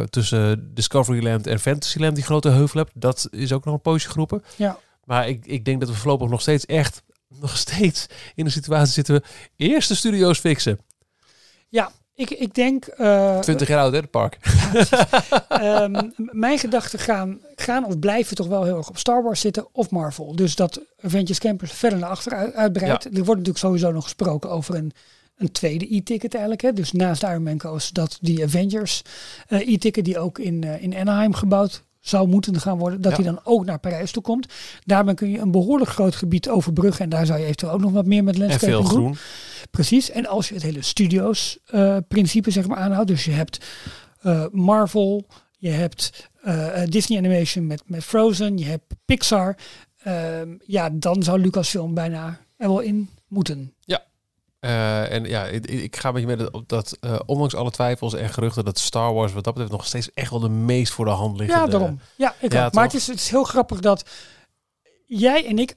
S2: eh, tussen Discoveryland en Fantasyland die grote heuvel hebt. Dat is ook nog een poosje geroepen.
S3: Ja.
S2: Maar ik, ik denk dat we voorlopig nog steeds echt, nog steeds in de situatie zitten. Eerst de studio's fixen.
S3: Ik, ik denk... eh,
S2: 20 jaar oud, hè, het park.
S3: Ehm, mijn gedachten gaan, gaan of blijven toch wel heel erg op Star Wars zitten of Marvel. Dus dat Avengers Campus verder naar achter uit- uitbreidt. Er wordt natuurlijk sowieso nog gesproken over een, een tweede e-ticket eigenlijk. Hè. Dus naast Iron Man Coast dat die Avengers eh, e-ticket die ook in, eh, in Anaheim gebouwd zou moeten gaan worden, dat
S2: Ja.
S3: die dan ook naar Parijs toe komt. Daarmee kun je een behoorlijk groot gebied overbruggen en daar zou je eventueel ook nog wat meer met landscaping
S2: veel
S3: doen.
S2: groen.
S3: Precies. En als je het hele studios eh, principe zeg maar aanhoudt. Dus je hebt eh, Marvel, je hebt eh, Disney Animation met, met Frozen, je hebt Pixar. Ehm, ja, dan zou Lucasfilm bijna er wel in moeten.
S2: Eh, en ja, ik, ik ga met je met op dat, ondanks alle twijfels en geruchten, dat Star Wars wat dat betreft nog steeds echt wel de meest voor de hand ligt.
S3: Ja, daarom. Ja, ik
S2: Ja.
S3: Maar het is, het is heel grappig dat jij en ik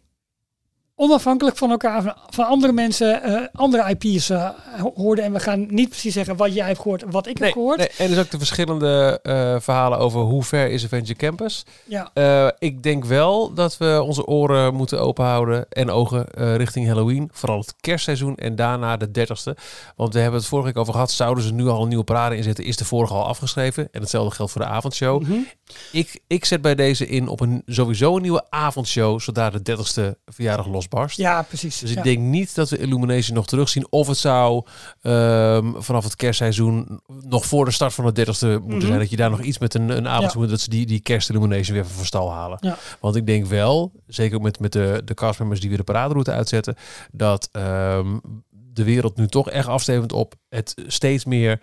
S3: onafhankelijk van elkaar, van, andere mensen, eh, andere IP's eh, ho- hoorden. En we gaan niet precies zeggen wat jij hebt gehoord wat ik
S2: Nee,
S3: heb gehoord.
S2: nee, en dus ook de verschillende eh, verhalen over hoe ver is Avenger Campus.
S3: Ja,
S2: ik denk wel dat we onze oren moeten openhouden en ogen richting Halloween. Vooral het kerstseizoen en daarna de 30ste. Want we hebben het vorige week over gehad. Zouden ze nu al een nieuwe parade inzetten? Is de vorige al afgeschreven? En hetzelfde geldt voor de avondshow.
S3: Mhm.
S2: Ik, ik zet bij deze in op een sowieso een nieuwe avondshow. Zodra de 30ste verjaardag losbarst.
S3: ja precies.
S2: Dus ik denk niet dat we Illumination nog terugzien. Of het zou ehm, vanaf het kerstseizoen nog voor de start van de 30ste moeten
S3: Mhm.
S2: zijn. Dat je daar nog iets met een, een avond moet. Dat ze die, die kerst Illumination weer van stal halen.
S3: Ja.
S2: Want ik denk wel, zeker ook met, met de, de castmembers die weer de paraderoute uitzetten. Dat ehm, de wereld nu toch echt afstevend op het steeds meer...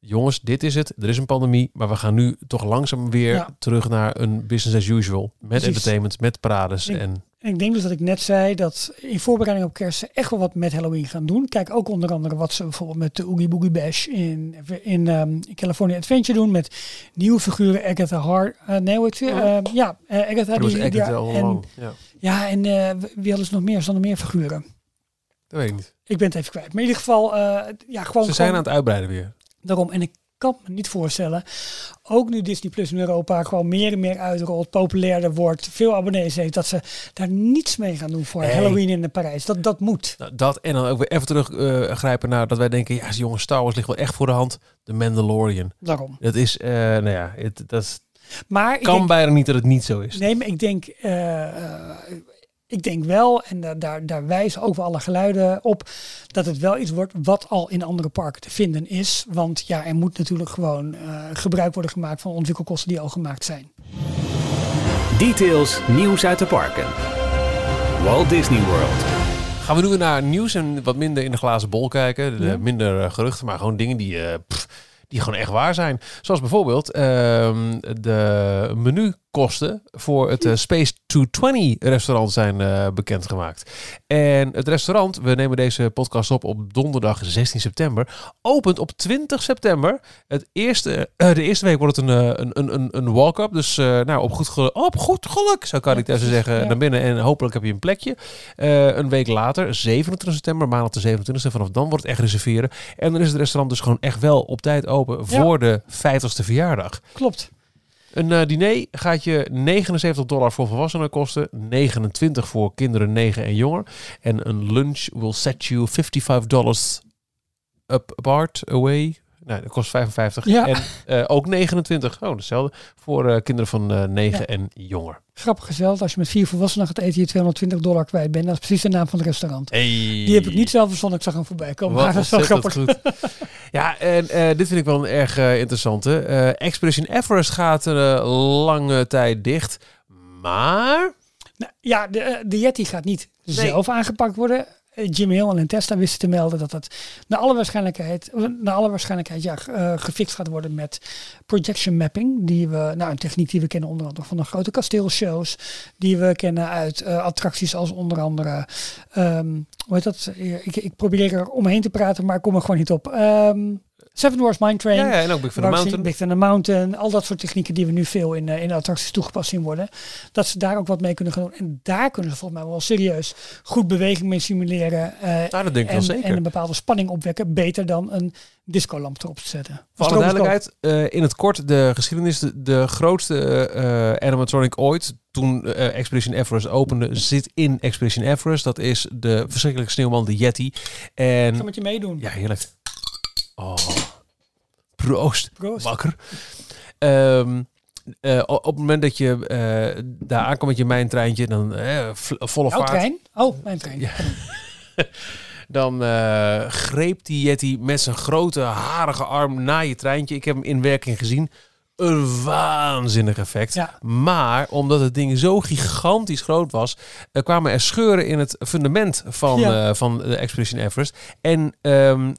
S2: Jongens, dit is het. Er is een pandemie. Maar we gaan nu toch langzaam weer
S3: Ja.
S2: terug naar een business as usual. Met
S3: Precies.
S2: entertainment, met parades.
S3: Ik-
S2: En
S3: ik denk dus dat ik net zei dat in voorbereiding op kerst ze echt wel wat met Halloween gaan doen. Kijk ook onder andere wat ze bijvoorbeeld met de Oogie Boogie Bash in, in, ehm, in California Adventure doen. Met nieuwe figuren, Agatha Hart. eh nee, ze?
S2: Ja.
S3: Eh, Agatha. Die, en,
S2: lang. Ja,
S3: ja, en eh, wie hadden ze nog meer? Er stonden meer figuren.
S2: dat weet ik niet.
S3: Ik ben het even kwijt. Maar in ieder geval, ja, gewoon...
S2: Ze zijn
S3: gewoon
S2: aan het uitbreiden weer.
S3: Daarom. En ik kan me niet voorstellen, ook nu Disney Plus in Europa gewoon meer en meer uitrolt, populairder wordt, veel abonnees heeft, dat ze daar niets mee gaan doen voor. Halloween in Parijs. Dat, dat moet.
S2: Nou, dat en dan ook weer even teruggrijpen grijpen naar dat wij denken, ja, jongens, Star Wars ligt wel echt voor de hand. De Mandalorian.
S3: Daarom.
S2: Dat is, eh, nou ja, het, dat is-
S3: Maar ik
S2: kan
S3: denk,
S2: bijna niet dat het niet zo is.
S3: nee, maar ik denk, eh, eh, ik denk wel, en da- daar, daar wijzen ook wel alle geluiden op, dat het wel iets wordt wat al in andere parken te vinden is. Want ja, er moet natuurlijk gewoon eh, gebruik worden gemaakt van ontwikkelkosten die al gemaakt zijn.
S1: Details, nieuws uit de parken. Walt Disney World.
S2: Gaan we nu weer naar nieuws en wat minder in de glazen bol kijken. De,
S3: Ja.
S2: Minder eh, geruchten, maar gewoon dingen die, eh, pff, die gewoon echt waar zijn. Zoals bijvoorbeeld ehm, de menukosten voor het eh, Space 220 restaurant zijn eh, bekendgemaakt. En het restaurant, we nemen deze podcast op op donderdag 16 september, opent op 20 september. Het eerste, eh, de eerste week wordt het een, een, een, een, walk-up. Dus nou, op, goed geluk, op goed geluk, zou
S3: Ja,
S2: thuis
S3: precies,
S2: zeggen, naar binnen. En hopelijk heb je een plekje. Een week later, 27 september, maandag de 27e, vanaf dan wordt het echt reserveren. En dan is het restaurant dus gewoon echt wel op tijd open
S3: Ja.
S2: voor de 50ste verjaardag.
S3: Klopt.
S2: Een eh, diner gaat je 79 dollar voor volwassenen kosten, 29 voor kinderen 9 en jonger. En een lunch will set you 55 dollars apart away. Nee, dat kost 55.
S3: Ja.
S2: En eh, ook 29, oh hetzelfde, voor eh, kinderen van eh 9
S3: Ja.
S2: en jonger.
S3: Grappig dat als je met vier volwassenen gaat eten, je 220 dollar kwijt bent. Dat is precies de naam van het restaurant.
S2: Hey.
S3: Die heb ik niet zelf verzonnen, ik zag hem voorbij komen.
S2: Wat
S3: maar dat is wel grappig.
S2: goed. ja, en dit vind ik wel een erg interessante. Expedition Everest gaat een lange tijd dicht. Maar
S3: Nou, ja, de, de Yeti gaat niet zelf aangepakt worden. Eh, Jim Hill en Tesla wisten te melden dat het naar alle waarschijnlijkheid, naar alle waarschijnlijkheid ja, eh, gefixt gaat worden met projection mapping. Die we, nou, een techniek die we kennen onder andere van de grote kasteelshows. Die we kennen uit eh, attracties als onder andere, ehm, hoe heet dat? Ik, ik probeer er omheen te praten, maar ik kom er gewoon niet op. Ehm, Seven Wars Mine Train.
S2: Ja, ja, en ook Big Thunder Mountain.
S3: Big Thunder Mountain, al dat soort technieken die we nu veel in, eh, in attracties toegepast zien worden. Dat ze daar ook wat mee kunnen gaan doen. En daar kunnen ze volgens mij wel serieus goed beweging mee simuleren.
S2: Nou, dat denk ik
S3: en,
S2: wel zeker.
S3: en een bepaalde spanning opwekken. Beter dan een discolamp erop te zetten.
S2: Voor alle duidelijkheid, eh, in het kort de geschiedenis. De, de grootste animatronic ooit, toen Expedition Everest opende, zit in Expedition Everest. Dat is de verschrikkelijke sneeuwman, de Yeti.
S3: Ik ga
S2: En
S3: met je meedoen.
S2: ja, heerlijk. Oh, proost.
S3: Proost.
S2: Wakker. Ehm, eh, op het moment dat je eh, daar aankomt met je mijntreintje, dan eh, v- volle
S3: Jouw
S2: vaart.
S3: trein? Oh, mijn trein.
S2: Ja. Dan greep die Yeti met zijn grote harige arm naar je treintje. Ik heb hem in werking gezien. Een waanzinnig effect.
S3: Ja.
S2: Maar omdat het ding zo gigantisch groot was, er kwamen er scheuren in het fundament van,
S3: Ja.
S2: eh, van de Expedition Everest. En ehm,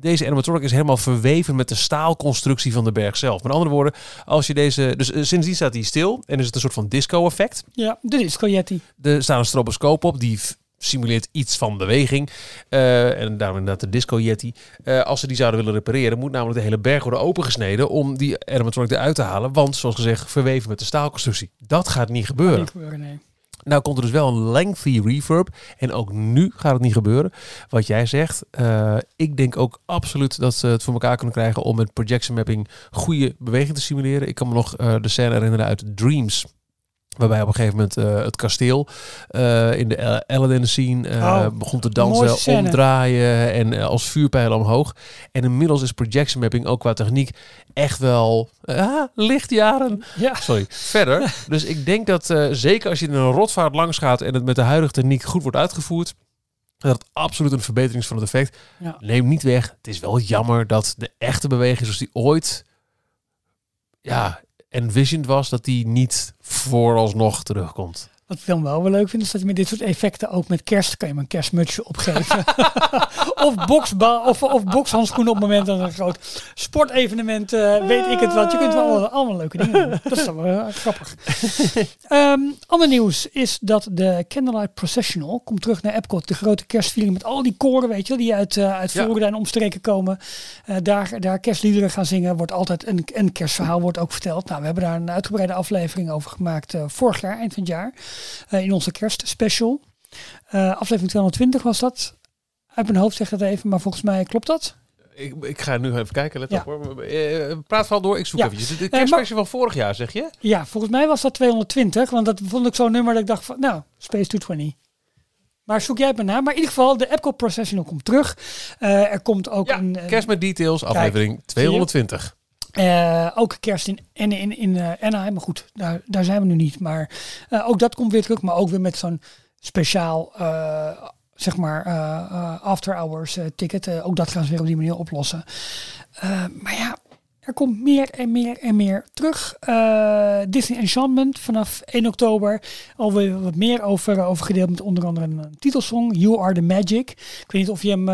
S2: deze animatronic is helemaal verweven met de staalconstructie van de berg zelf. Met andere woorden, als je deze. Dus eh, sindsdien staat hij stil en is het een soort van disco-effect.
S3: Ja, de Disco Yeti.
S2: Er staat een stroboscoop op die simuleert iets van beweging. Eh, en daarom inderdaad de Disco Yeti. Eh, als ze die zouden willen repareren, moet namelijk de hele berg worden opengesneden om die animatronic eruit te halen. Want, zoals gezegd, verweven met de staalconstructie. Dat gaat niet gebeuren.
S3: Niet gebeuren, nee.
S2: Nou komt er dus wel een lengthy reverb. En ook nu gaat het niet gebeuren. Wat jij zegt. eh, ik denk ook absoluut dat ze het voor elkaar kunnen krijgen om met projection mapping goede beweging te simuleren. Ik kan me nog de scène herinneren uit Dreams. Waarbij op een gegeven moment eh, het kasteel eh, in de Aladdin scene eh,
S3: Oh,
S2: begon te dansen, omdraaien en als vuurpijlen omhoog. En inmiddels is projection mapping ook qua techniek echt wel ah, lichtjaren
S3: Ja,
S2: Sorry, verder. Dus ik denk dat zeker als je in een rotvaart langs gaat en het met de huidige techniek goed wordt uitgevoerd, dat het absoluut een verbetering is van het effect.
S3: Ja.
S2: Neem niet weg. Het is wel jammer dat de echte beweging zoals die ooit ja, envisioned was, dat die niet vooralsnog terugkomt.
S3: Wat ik dan wel wel leuk vind, is dat je met dit soort effecten ook met kerst kan je een kerstmutsje opgeven. of, boksbal, of, of bokshandschoenen op het moment dat een groot sportevenement, eh, weet ik het wat. Je kunt wel allemaal, allemaal leuke dingen doen. Dat is dan wel eh, grappig. Ehm, ander nieuws is dat de Candlelight Processional komt terug naar Epcot. De grote kerstviering met al die koren, weet je die uit, eh uit. Florida en omstreken komen. Daar, daar kerstliederen gaan zingen. Wordt altijd een, een kerstverhaal wordt ook verteld. Nou, we hebben daar een uitgebreide aflevering over gemaakt vorig jaar, eind van het jaar. Eh, in onze kerstspecial. Eh aflevering 220 was dat. Uit mijn hoofd zeg dat even, maar volgens mij klopt dat.
S2: Ik, ik ga nu even kijken, let
S3: Ja.
S2: op hoor. Eh, praat vooral door, ik zoek
S3: Ja.
S2: eventjes. De kerstversie van vorig jaar, zeg je?
S3: Ja, volgens mij was dat 220, want dat vond ik zo'n nummer dat ik dacht van, nou, Space 220. Maar zoek jij het maar na. Maar in ieder geval, de Epcot Processional komt terug. Er komt ook
S2: Ja,
S3: een... een-
S2: Kerst met Details, aflevering 220.
S3: Eh, ook kerst in, in, in, in eh, Anaheim. Maar goed, daar, daar zijn we nu niet. Maar eh, ook dat komt weer terug. Maar ook weer met zo'n speciaal, zeg maar, after hours ticket. Ook dat gaan ze weer op die manier oplossen. Maar ja, er komt meer en meer en meer terug. Disney Enchantment vanaf 1 oktober. Alweer wat meer over, over gedeeld met onder andere een titelsong. You Are The Magic. Ik weet niet of je hem,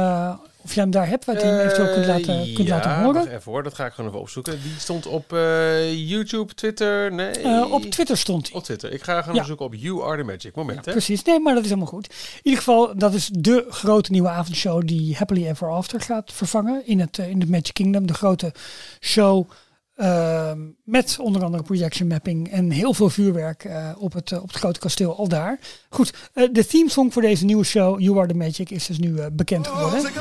S3: of je hem daar hebt. Wat je hem eventueel kunt laten, kunt
S2: ja,
S3: laten horen.
S2: even hoor, dat ga ik gewoon even opzoeken. Die stond op eh, YouTube, Twitter, nee.
S3: Eh, op Twitter stond hij.
S2: Op Twitter. Ik ga gewoon
S3: Ja.
S2: zoeken op You Are The Magic. Moment, hè.
S3: Precies, nee, maar dat is helemaal goed. In ieder geval, dat is de grote nieuwe avondshow die Happily Ever After gaat vervangen in het, eh, in het Magic Kingdom. De grote show ehm, met onder andere projection mapping en heel veel vuurwerk eh, op, het, eh, op het grote kasteel al daar. Goed, eh, de theme song voor deze nieuwe show, You Are The Magic, is dus nu bekend geworden.
S5: Take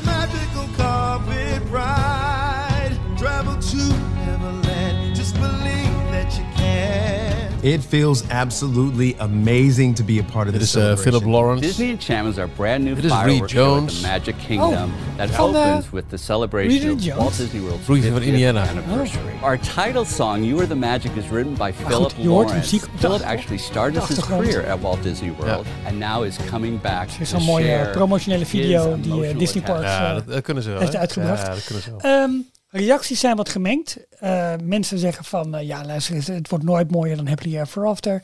S6: It feels absolutely amazing to be a part of
S2: Dit
S6: this
S2: is eh,
S6: celebration.
S2: Philip Lawrence.
S7: Disney Enchantment is our brand new
S2: Dit Reed
S7: fireworks show at
S2: Jones.
S7: the Magic Kingdom that
S3: van, uh,
S7: opens with the celebration
S3: Reed
S7: of
S3: Jones?
S7: Walt Disney World's 50th
S2: Indiana.
S7: anniversary. Our title song, "You Are the Magic," is written by Philip
S3: goed, je hoort de
S7: Lawrence.
S3: muziek
S7: Philip actually started
S3: De
S7: his career at Walt Disney World and now is coming back
S3: Er is
S7: to
S3: zo'n mooie
S7: share
S3: promotionele
S7: his
S3: video die eh, Disney
S7: attachment.
S3: Parks
S2: Ja, dat, dat kunnen ze wel.
S3: heeft uitgebracht.
S2: Ja, dat kunnen ze wel.
S3: Reacties zijn wat gemengd. Eh, mensen zeggen van, eh, ja luister het wordt nooit mooier dan Happily Ever After.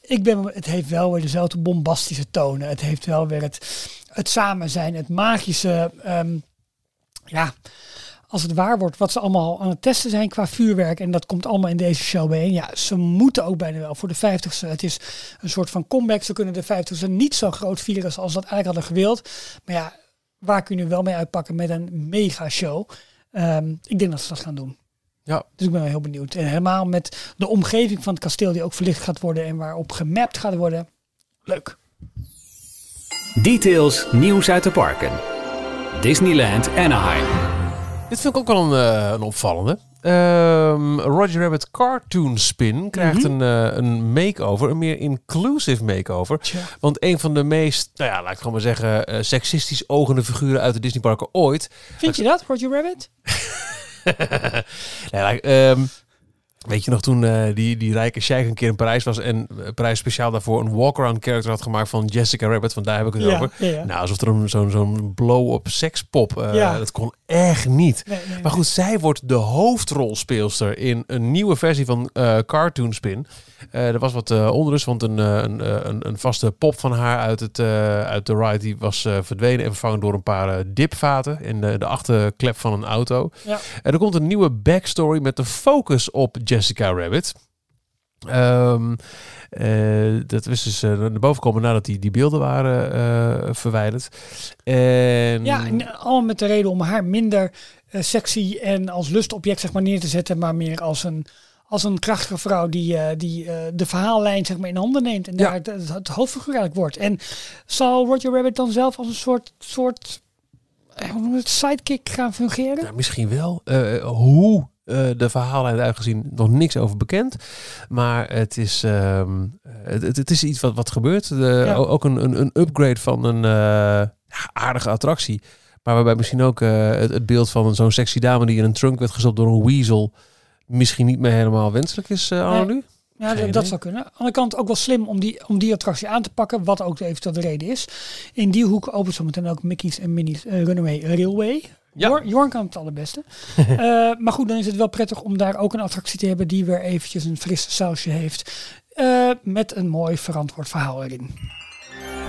S3: Ik ben, het heeft wel weer dezelfde bombastische tonen. Het heeft wel weer het, het samen zijn, het magische. ehm, ja, als het waar wordt, wat ze allemaal aan het testen zijn qua vuurwerk. En dat komt allemaal in deze show bijeen. Ja, ze moeten ook bijna wel voor de 50ste. Het is een soort van comeback. Ze kunnen de 50ste niet zo groot vieren als ze dat eigenlijk hadden gewild. Maar ja, waar kun je wel mee uitpakken met een mega show? Ehm, ik denk dat ze dat gaan doen.
S2: Ja.
S3: Dus ik ben wel heel benieuwd. En helemaal met de omgeving van het kasteel die ook verlicht gaat worden en waarop gemapt gaat worden. Leuk.
S1: Details nieuws uit de parken. Disneyland Anaheim.
S2: Dit vind ik ook wel een, eh, een opvallende. Ehm, Roger Rabbit Cartoon Spin krijgt
S3: Mhm.
S2: een, eh, een makeover, een meer inclusive makeover.
S3: Tja.
S2: Want een van de meest, nou ja, laat ik gewoon maar zeggen, eh, seksistisch ogende figuren uit de Disneyparken ooit.
S3: Vind je dat, Roger Rabbit?
S2: Nee, like, ehm, weet je nog toen eh, die, die rijke sheik een keer in Parijs was en eh, Parijs speciaal daarvoor een walk-around character had gemaakt van Jessica Rabbit, want daar heb ik het
S3: Ja,
S2: over.
S3: ja, ja.
S2: Nou, alsof er een- zo'n zo'n blow-up sekspop, dat kon echt niet.
S3: Nee, nee,
S2: Maar goed, zij wordt de hoofdrolspeelster in een nieuwe versie van eh Cartoon Spin. Eh, er was wat eh, onrust, want een, een, een, een vaste pop van haar uit, het, uit de ride die was verdwenen en vervangen door een paar dipvaten in de, de achterklep van een auto.
S3: Ja.
S2: En er komt een nieuwe backstory met de focus op Jessica Rabbit. Ehm, eh, dat is dus eh, naar boven komen nadat die, die beelden waren eh, verwijderd. En,
S3: Ja, en allemaal met de reden om haar minder sexy en als lustobject zeg maar, neer te zetten, maar meer als een, als een krachtige vrouw die, die de verhaallijn zeg maar, in handen neemt en daar het, het, het hoofdfiguur eigenlijk wordt. En zal Roger Rabbit dan zelf als een soort, soort hoe het, sidekick gaan fungeren?
S2: Nou, misschien wel. Hoe eh, de verhaallijn eruit gezien, nog niks over bekend. Maar het is, ehm, het, het- is iets wat, wat gebeurt. De,
S3: Ja.
S2: Ook een, een, een upgrade van een eh, aardige attractie. Maar waarbij misschien ook eh, het, het beeld van zo'n sexy dame die in een trunk werd gestopt door een weasel... misschien niet meer helemaal wenselijk is, eh anno
S3: Nee.
S2: nu.
S3: Ja, dat, zou kunnen. Aan de andere kant ook wel slim om die, om die attractie aan te pakken, wat ook eventueel de reden is. In die hoek opent zo meteen ook Mickey's en Minnie's eh, Runaway Railway.
S2: Ja.
S3: Jorn, kan het allerbeste. Eh, maar goed, dan is het wel prettig om daar ook een attractie te hebben die weer eventjes een fris sausje heeft. eh, met een mooi verantwoord verhaal erin.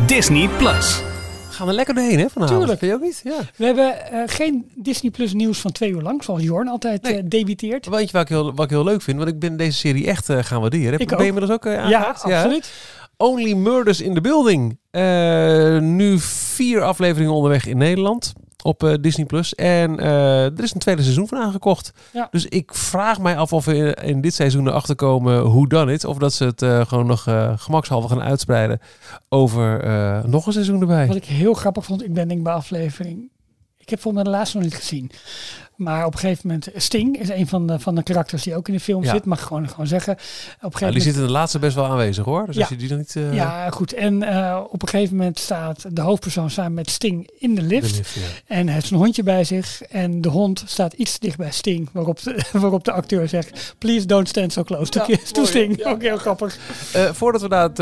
S1: Disney Plus.
S2: We gaan er lekker doorheen, hè, vanavond.
S3: Tuurlijk.
S2: Vind je ook niet? Ja.
S3: We hebben eh, geen Disney Plus nieuws van twee uur lang, zoals Jorn altijd
S2: Nee.
S3: eh, debiteert.
S2: Weet je wat ik, heel, wat ik heel leuk vind? Want ik ben deze serie echt eh, gaan waarderen. Heb,
S3: Ik
S2: ben je inmiddels ook eh,
S3: Ja, absoluut.
S2: Only Murders in the Building. Eh, nu vier afleveringen onderweg in Nederland op eh, Disney Plus. En eh, er is een tweede seizoen van aangekocht.
S3: Ja.
S2: Dus ik vraag mij af of we in, in dit seizoen erachter komen hoe dan it. Of dat ze het eh, gewoon nog gemakshalve gaan uitspreiden over nog een seizoen erbij.
S3: Wat ik heel grappig vond, ik ben denk ik bij aflevering. Ik heb volgens mij de laatste nog niet gezien. Maar op een gegeven moment, Sting is een van de, van de karakters die ook in de film
S2: Ja.
S3: zit. Mag ik gewoon, gewoon zeggen. Op een
S2: Ja,
S3: gegeven
S2: die
S3: moment,
S2: zit in de laatste best wel aanwezig hoor. Dus
S3: Ja.
S2: als je die dan niet... eh,
S3: ja, goed. En eh, op een gegeven moment staat de hoofdpersoon samen met Sting in de
S2: de
S3: lift. En hij heeft zijn hondje bij zich. En de hond staat iets dicht bij Sting. Waarop de, waarop de acteur zegt: Please don't stand so close to. Sting.
S2: Ja.
S3: Ook heel grappig.
S2: Eh, voordat we naar het,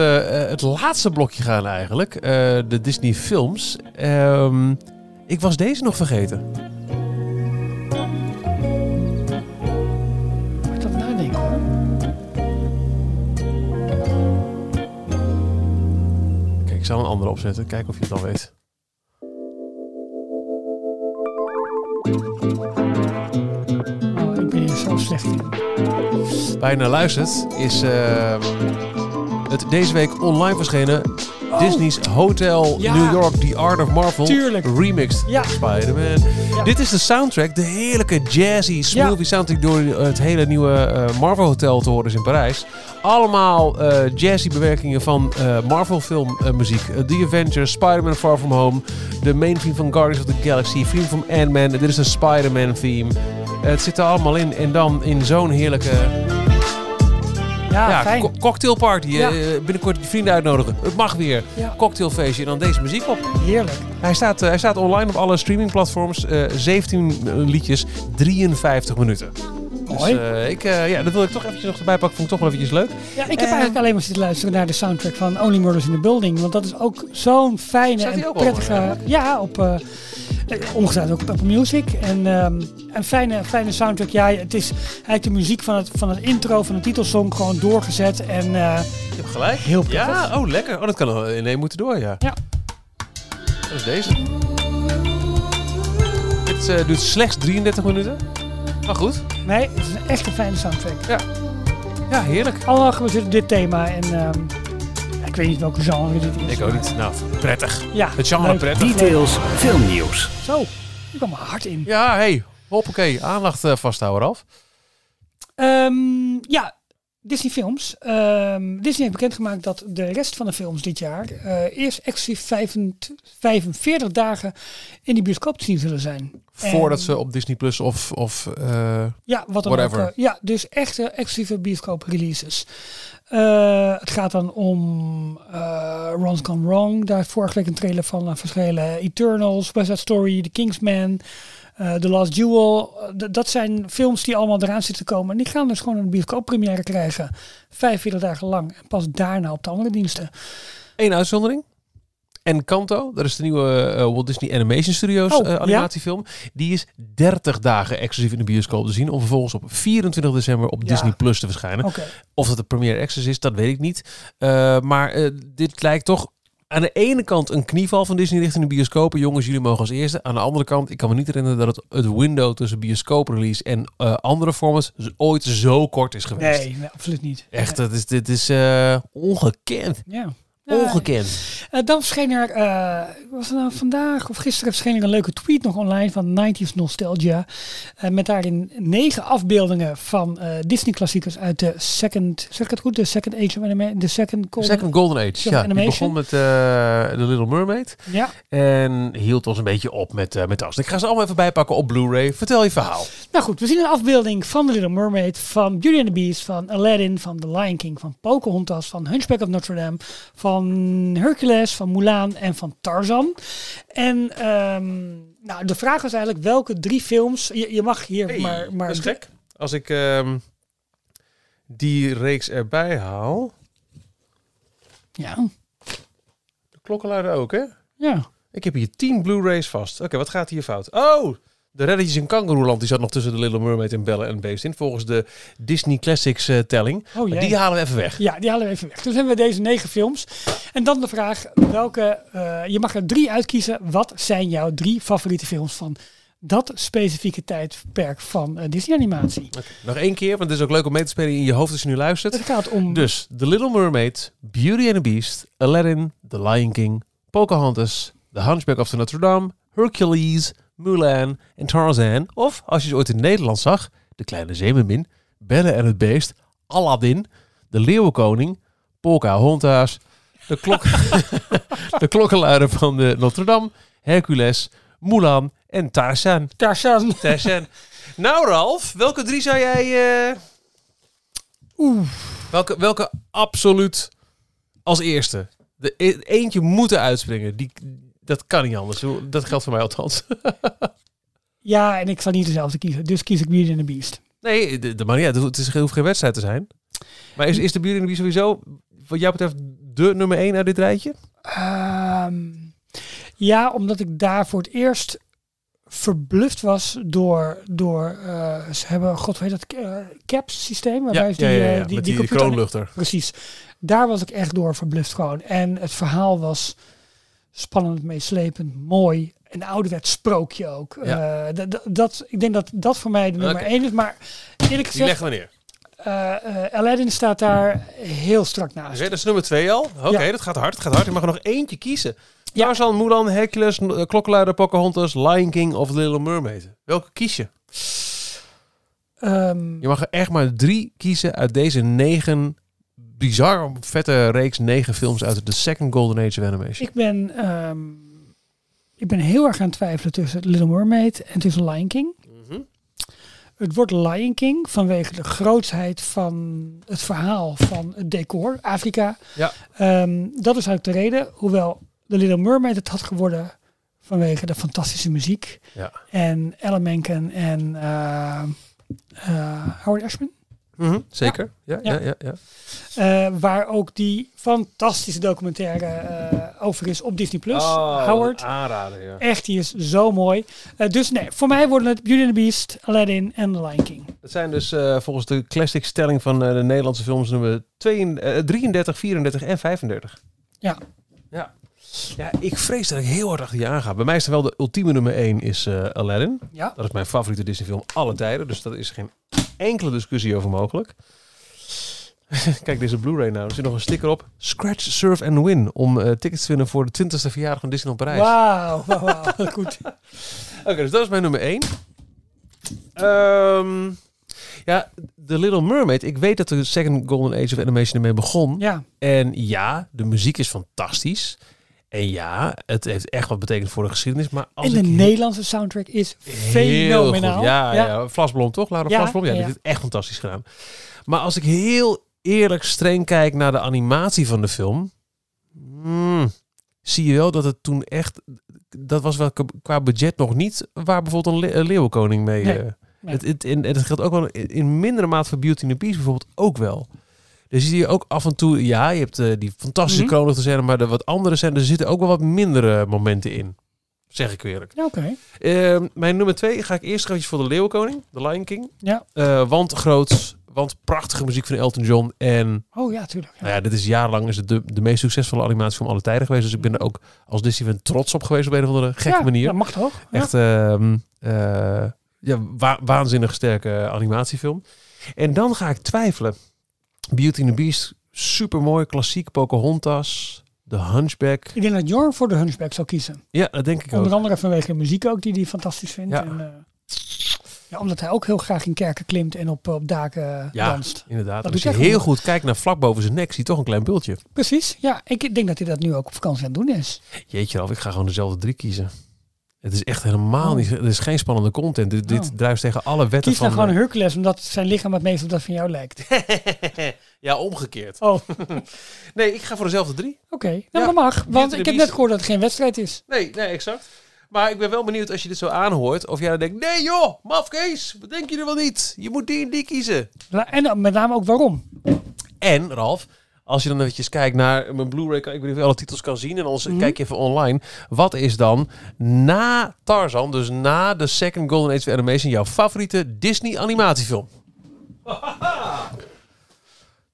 S2: het laatste blokje gaan eigenlijk, de Disney films. Ehm, ik was deze nog vergeten. Zal een andere opzetten. Kijken of je het al weet.
S3: Oh, ik ben hier zo slecht in.
S2: Waar je naar luistert is ehm, het deze week online verschenen Disney's Hotel
S3: Oh. Ja.
S2: New York The Art of Marvel
S3: Tuurlijk.
S2: remixed
S3: Ja.
S2: Spider-Man.
S3: Ja.
S2: Dit is de soundtrack, de heerlijke jazzy, smoothy
S3: Ja.
S2: soundtrack door het hele nieuwe eh, Marvel Hotel te horen is in Parijs. Allemaal eh, jazzy bewerkingen van eh, Marvel film muziek. Eh, The Avengers, Spider-Man Far From Home, de main theme van Guardians of the Galaxy, theme van Ant-Man. Dit is een Spider-Man theme. Het zit er allemaal in en dan in zo'n heerlijke
S3: Ja,
S2: ja,
S3: fijn.
S2: co- cocktailparty.
S3: Ja.
S2: Eh, binnenkort je vrienden uitnodigen. Het mag weer.
S3: Ja.
S2: Cocktailfeestje en dan deze muziek op.
S3: Heerlijk.
S2: Hij staat, eh, hij staat online op alle streamingplatforms. Eh 17 liedjes, 53 minuten.
S3: Mooi.
S2: Dus eh, ik, ja, dat wil ik toch eventjes nog erbij pakken. Vond ik toch wel eventjes leuk.
S3: Ja, ik heb eigenlijk alleen maar zitten luisteren naar de soundtrack van Only Murders in the Building. Want dat is ook zo'n fijne en prettige... ja, op, ongetwijfeld ook Apple Music. En ehm, een fijne, fijne soundtrack. Ja, het is eigenlijk de muziek van het, van het intro, van de titelsong gewoon doorgezet. En eh,
S2: Je hebt gelijk.
S3: Heel prettig.
S2: Ja, oh lekker. Oh, dat kan in één moeten door, ja.
S3: Ja.
S2: Dat is deze. Dit eh, duurt slechts 33 minuten. Maar goed.
S3: nee, het is een echt een fijne soundtrack.
S2: Ja, heerlijk.
S3: Allemaal gebaseerd op dit thema. En ehm, ik weet niet welke genre dit is.
S2: Ik ook niet. Nou, prettig.
S3: Ja,
S2: Het genre
S3: leuk.
S2: prettig.
S1: Details filmnieuws.
S3: Zo, die kwam er hard in.
S2: Ja, hey. Hoppakee. Aandacht eh, vasthouden, Ralf.
S3: Ehm, ja, Disney films. Ehm, Disney heeft bekendgemaakt dat de rest van de films dit jaar eh, eerst exclusief 25 45 dagen in die bioscoop te zien zullen zijn.
S2: Voordat
S3: En-
S2: ze op Disney Plus of... of eh,
S3: Ja, wat dan
S2: Whatever.
S3: ook. eh, ja, dus echte exclusieve bioscoop releases. Het gaat dan om Ron's Gone Wrong. Daar is vorige week een trailer van verschenen. Eternals, West Side Story, The Kingsman, The Last Duel. Eh, dat zijn films die allemaal eraan zitten te komen. En die gaan dus gewoon een bioscooppremière krijgen. 45 dagen lang. En pas daarna op de andere diensten.
S2: Eén uitzondering. Encanto, dat is de nieuwe eh, Walt Disney Animation Studios
S3: Oh,
S2: eh,
S3: ja?
S2: animatiefilm. Die is 30 dagen exclusief in de bioscoop te zien. Om vervolgens op 24 december op
S3: Ja.
S2: Disney Plus te verschijnen. Of dat de premiere access is, dat weet ik niet. Eh, maar eh, dit lijkt toch aan de ene kant een knieval van Disney richting de bioscopen. Jongens, jullie mogen als eerste. Aan de andere kant, ik kan me niet herinneren dat het, het window tussen bioscooprelease en eh, andere formats ooit zo kort is geweest.
S3: Nee, nee, absoluut niet.
S2: Echt, dat is, dit is eh, ongekend.
S3: Ja. Ja,
S2: Ongekend.
S3: Eh, dan verscheen er, eh, was het nou vandaag of gisteren verscheen er een leuke tweet nog online van 90s Nostalgia. Eh, met daarin negen afbeeldingen van eh, Disney klassiekers uit de second, zeg ik het goed, de second age of de second golden.
S2: Second Golden Age. Ja, die begon met eh The Little Mermaid.
S3: Ja,
S2: En hield ons een beetje op met, eh met afstand. Ik ga ze allemaal even bijpakken op Blu-ray. Vertel je verhaal.
S3: nou goed, we zien een afbeelding van The Little Mermaid, van Beauty and the Beast, van Aladdin, van The Lion King, van Pocahontas, van Hunchback of Notre Dame, van Hercules, van Mulan en van Tarzan. En ehm, nou, de vraag was eigenlijk welke drie films, je, je mag hier maar, maar
S2: dat is gek. Als ik ehm, die reeks erbij haal.
S3: Ja,
S2: De klokkenluider ook, hè?
S3: ja.
S2: Ik heb hier 10 Blu-rays vast. Oké, wat gaat hier fout? Oh! De Reddetjes in Kangaroeland die zat nog tussen de Little Mermaid en Belle en Beast in. Volgens de Disney Classics eh, telling.
S3: Oh
S2: Maar die halen we even weg.
S3: Ja, die halen we even weg. Dus hebben we deze negen films. En dan de vraag, welke, eh, je mag er drie uitkiezen. Wat zijn jouw drie favoriete films van dat specifieke tijdperk van eh, Disney animatie?
S2: Oké, Nog één keer, want het is ook leuk om mee te spelen in je hoofd als je nu luistert.
S3: Het gaat om...
S2: Dus The Little Mermaid, Beauty and the Beast, Aladdin, The Lion King, Pocahontas, The Hunchback of Notre Dame, Hercules, Mulan en Tarzan. Of, als je ze ooit in het Nederlands zag, De Kleine Zeemermin, Belle en het Beest, Aladdin, De Leeuwenkoning, Pocahontas, de, klok de klokkenluider van de Notre Dame, Hercules, Mulan en Tarzan.
S3: Tarzan.
S2: Tarzan. nou Ralf, welke drie zou jij... eh, Welke, welke absoluut als eerste? De, e- eentje moeten uitspringen. Die, dat kan niet anders. Dat geldt voor mij althans.
S3: Ja, en ik zal niet dezelfde kiezen. Dus kies ik Beauty and the Beast.
S2: Nee, de, de maar uit. Het is, het hoeft geen wedstrijd te zijn. Maar is, is de Beauty and the Beast sowieso, wat jou betreft, de nummer één uit dit rijtje?
S3: Ehm, ja, omdat ik daar voor het eerst verbluft was door, door eh, ze hebben, god weet dat, eh, caps systeem. Waarbij ze die, eh, die,
S2: met
S3: die,
S2: die,
S3: computer-
S2: kroonluchter.
S3: Precies. Daar was ik echt door verbluft gewoon. En het verhaal was spannend, meeslepend, mooi. Een ouderwets sprookje ook.
S2: Ja.
S3: Eh, dat- ik denk dat dat voor mij de nummer
S2: Oké.
S3: één is. Maar eerlijk
S2: Die
S3: gezegd,
S2: leggen we neer.
S3: eh, eh, Aladdin staat daar heel strak naast.
S2: Oké, dat is nummer twee al. Oké,
S3: Ja.
S2: dat gaat hard. Dat gaat hard. Je mag er nog eentje kiezen.
S3: Ja.
S2: Tarzan, Mulan, Hercules, Klokkenluider, Pocahontas, Lion King of The Little Mermaid. Welke kies je?
S3: Ehm,
S2: Je mag er echt maar drie kiezen uit deze negen bizar vette reeks negen films uit de Second Golden Age of Animation.
S3: Ik ben, ehm, ik ben heel erg aan het twijfelen tussen Little Mermaid en tussen Lion King.
S2: Mhm.
S3: Het wordt Lion King vanwege de grootsheid van het verhaal van het decor, Afrika.
S2: Ja.
S3: Ehm, dat is eigenlijk de reden. Hoewel The Little Mermaid het had geworden vanwege de fantastische muziek.
S2: Ja.
S3: En Alan Menken en eh, Howard Ashman.
S2: Mhm, Zeker. Ja, ja,
S3: Ja.
S2: ja. ja,
S3: Eh, waar ook die fantastische documentaire eh, over is op Disney+. Plus. Howard.
S2: Aanraden, ja.
S3: Echt, die is zo mooi. Eh, dus nee, voor mij worden het Beauty and the Beast, Aladdin en The Lion King.
S2: Dat zijn dus eh, volgens de classic stelling van eh, de Nederlandse films nummer 32, eh, 33, 34 en 35.
S3: Ja.
S2: Ja. Ja, ik vrees dat ik heel hard achter je aanga. Bij mij is er wel de ultieme nummer 1 is eh, Aladdin.
S3: Ja.
S2: Dat is mijn favoriete Disney film alle tijden. Dus daar is geen enkele discussie over mogelijk. Kijk, deze Blu-ray nou. Er zit nog een sticker op. Scratch, Surf and Win. Om eh, tickets te winnen voor de 20ste verjaardag van Disneyland Parijs.
S3: Wauw, wauw. Goed.
S2: Oké, dus dat is mijn nummer 1. Ehm, ja, The Little Mermaid. Ik weet dat de Second Golden Age of Animation ermee begon.
S3: Ja,
S2: En ja, de muziek is fantastisch. En ja, het heeft echt wat betekend voor de geschiedenis. Maar als
S3: en de
S2: ik
S3: Nederlandse soundtrack is fenomenaal.
S2: goed. Ja, ja. Vlasblom toch? Laura
S3: Ja,
S2: Vlasblom? Ja,
S3: ja, ja.
S2: is echt fantastisch gedaan. Maar als ik heel eerlijk streng kijk naar de animatie van de film... hmm, zie je wel dat het toen echt... Dat was wel qua budget nog niet waar bijvoorbeeld een, le- een leeuwenkoning mee...
S3: Nee,
S2: eh,
S3: nee.
S2: Het, het, en, het geldt ook wel in, in mindere mate voor Beauty and the Beast bijvoorbeeld ook wel. Dus zie je ook af en toe... Ja, je hebt eh, die fantastische kronen te zijn, maar de wat andere zijn... Er zitten ook wel wat mindere momenten in. Zeg ik eerlijk.
S3: Ja, oké.
S2: Ehm, mijn nummer twee ga ik eerst eventjes voor de Leeuwenkoning, de Lion King.
S3: Ja.
S2: Eh, want groot, want prachtige muziek van Elton John. En
S3: Oh ja, tuurlijk. Ja.
S2: nou ja, dit is jarenlang is het de, de meest succesvolle animatie van alle tijden geweest. Dus ik ben er ook als Disney fan trots op geweest op een of andere gekke
S3: Ja,
S2: manier.
S3: Dat mag toch? Ja.
S2: Echt ehm, eh, ja, wa- waanzinnig sterke animatiefilm. En dan ga ik twijfelen. Beauty and the Beast, super mooi, klassiek, Pocahontas, The Hunchback.
S3: Ik denk dat Jorn voor de Hunchback zal kiezen.
S2: Ja, dat denk ik ook.
S3: Onder andere vanwege de muziek ook, die hij fantastisch vindt.
S2: Ja.
S3: En, eh, ja, omdat hij ook heel graag in kerken klimt en op, op daken
S2: Ja,
S3: danst.
S2: inderdaad.
S3: Dat
S2: Als je
S3: hij
S2: heel
S3: goed.
S2: goed kijkt naar vlak boven zijn nek, zie je toch een klein bultje.
S3: Precies, ja. Ik denk dat hij dat nu ook op vakantie aan het doen is.
S2: Jeetje, Ralf, ik ga gewoon dezelfde drie kiezen. Het is echt helemaal
S3: Oh.
S2: niet... Er is geen spannende content. Dit, dit
S3: Oh.
S2: druist tegen alle wetten
S3: Kies dan
S2: van...
S3: gewoon een Hercules, omdat zijn lichaam het meest op dat van jou lijkt.
S2: ja, omgekeerd.
S3: Oh, oké.
S2: Nee, ik ga voor dezelfde drie.
S3: Nou,
S2: Ja,
S3: dat mag. Want ik heb net gehoord dat het geen wedstrijd is.
S2: Nee, nee, exact. Maar ik ben wel benieuwd als je dit zo aanhoort. Of jij dan denkt, nee joh, mafkees, wat denk je er wel niet? Je moet die en die kiezen.
S3: En dan met name ook waarom.
S2: En, Ralf, als je dan eventjes kijkt naar mijn Blu-ray, ik weet niet of je alle titels kan zien. En anders
S3: Mhm.
S2: kijk je even online. Wat is dan na Tarzan, dus na de Second Golden Age of Animation, jouw favoriete Disney animatiefilm?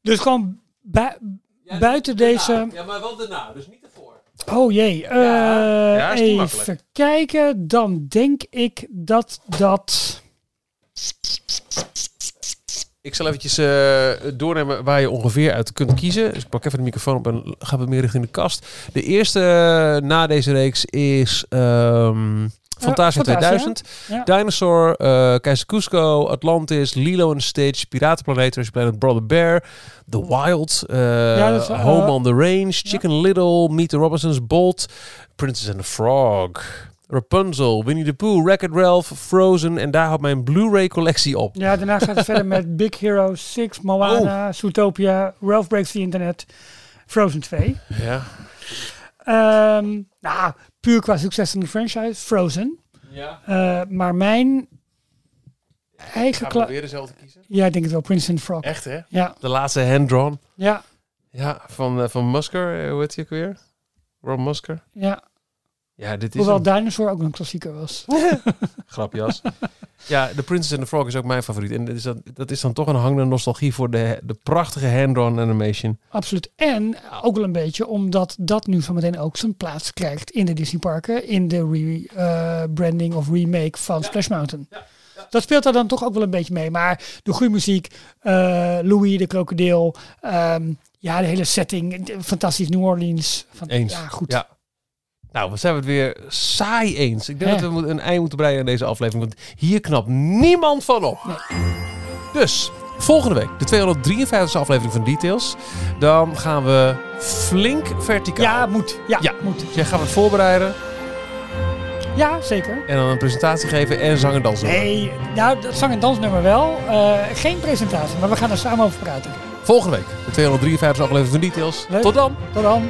S3: Dus gewoon bui- buiten deze...
S2: Ja, maar wel daarna, dus niet ervoor.
S3: Oh jee. eh,
S2: Ja, is niet
S3: even
S2: makkelijk.
S3: kijken. Dan denk ik dat dat...
S2: Ik zal eventjes eh, doornemen waar je ongeveer uit kunt kiezen. Dus ik pak even de microfoon op en ga wat meer richting de kast. De eerste eh, na deze reeks is ehm Fantasia
S3: Fantasia,
S2: 2000.
S3: ja.
S2: Dinosaur, eh Keizer Cusco, Atlantis, Lilo and Stitch, Piratenplaneet, Planet, Brother Bear, The Wild, eh,
S3: Ja, is, eh,
S2: Home on the Range, Chicken Little, Meet the Robinsons, Bolt, Princess and the Frog, Rapunzel, Winnie the Pooh, Wreck-It Ralph, Frozen. En daar houdt mijn Blu-ray collectie op.
S3: Ja, daarna gaat het verder met Big Hero 6,
S2: Oh.
S3: Moana, Zootopia, Ralph Breaks the Internet, Frozen 2.
S2: Ja.
S3: Ehm, nou, puur qua succes van de franchise, Frozen.
S2: Ja.
S3: Eh, maar mijn eigen... Kla-
S2: weer dezelfde kiezen?
S3: Ja, ik denk het wel, Prince and Frog.
S2: Echt, hè?
S3: Ja,
S2: De laatste hand-drawn.
S3: ja,
S2: Ja, van, eh, van Musker. eh, hoe heet hij ook weer? Rob Musker.
S3: ja.
S2: Ja, dit is
S3: Hoewel
S2: een
S3: Dinosaur ook een klassieker was.
S2: grapjas. ja, The Princess and the Frog is ook mijn favoriet. En dat is dan, dat is dan toch een hangende nostalgie voor de, de prachtige hand-drawn animation.
S3: Absoluut. En ook wel een beetje omdat dat nu zometeen ook zijn plaats krijgt in de Disneyparken. In de rebranding of remake van Splash Mountain. Dat speelt daar dan toch ook wel een beetje mee. Maar de goede muziek, eh, Louis de krokodil, ehm, ja, de hele setting, fantastisch New Orleans. Van,
S2: Eens.
S3: Ja, goed.
S2: Ja. Nou, we zijn het weer saai eens. Ik denk
S3: Hè?
S2: dat we een ei moeten breien aan deze aflevering. Want hier knapt niemand van op. Dus, volgende week, de 253e aflevering van Details. Dan gaan we flink verticaal.
S3: Ja, moet. Ja,
S2: Ja.
S3: moet.
S2: Dus jij gaat het voorbereiden
S3: Ja, zeker.
S2: en dan een presentatie geven en zang en dansen.
S3: Nee, nou, dat zang- en dansnummer wel. Eh, geen presentatie, maar we gaan er samen over praten.
S2: Volgende week, de 253e aflevering van Details.
S3: Leuk.
S2: Tot dan.
S3: Tot dan.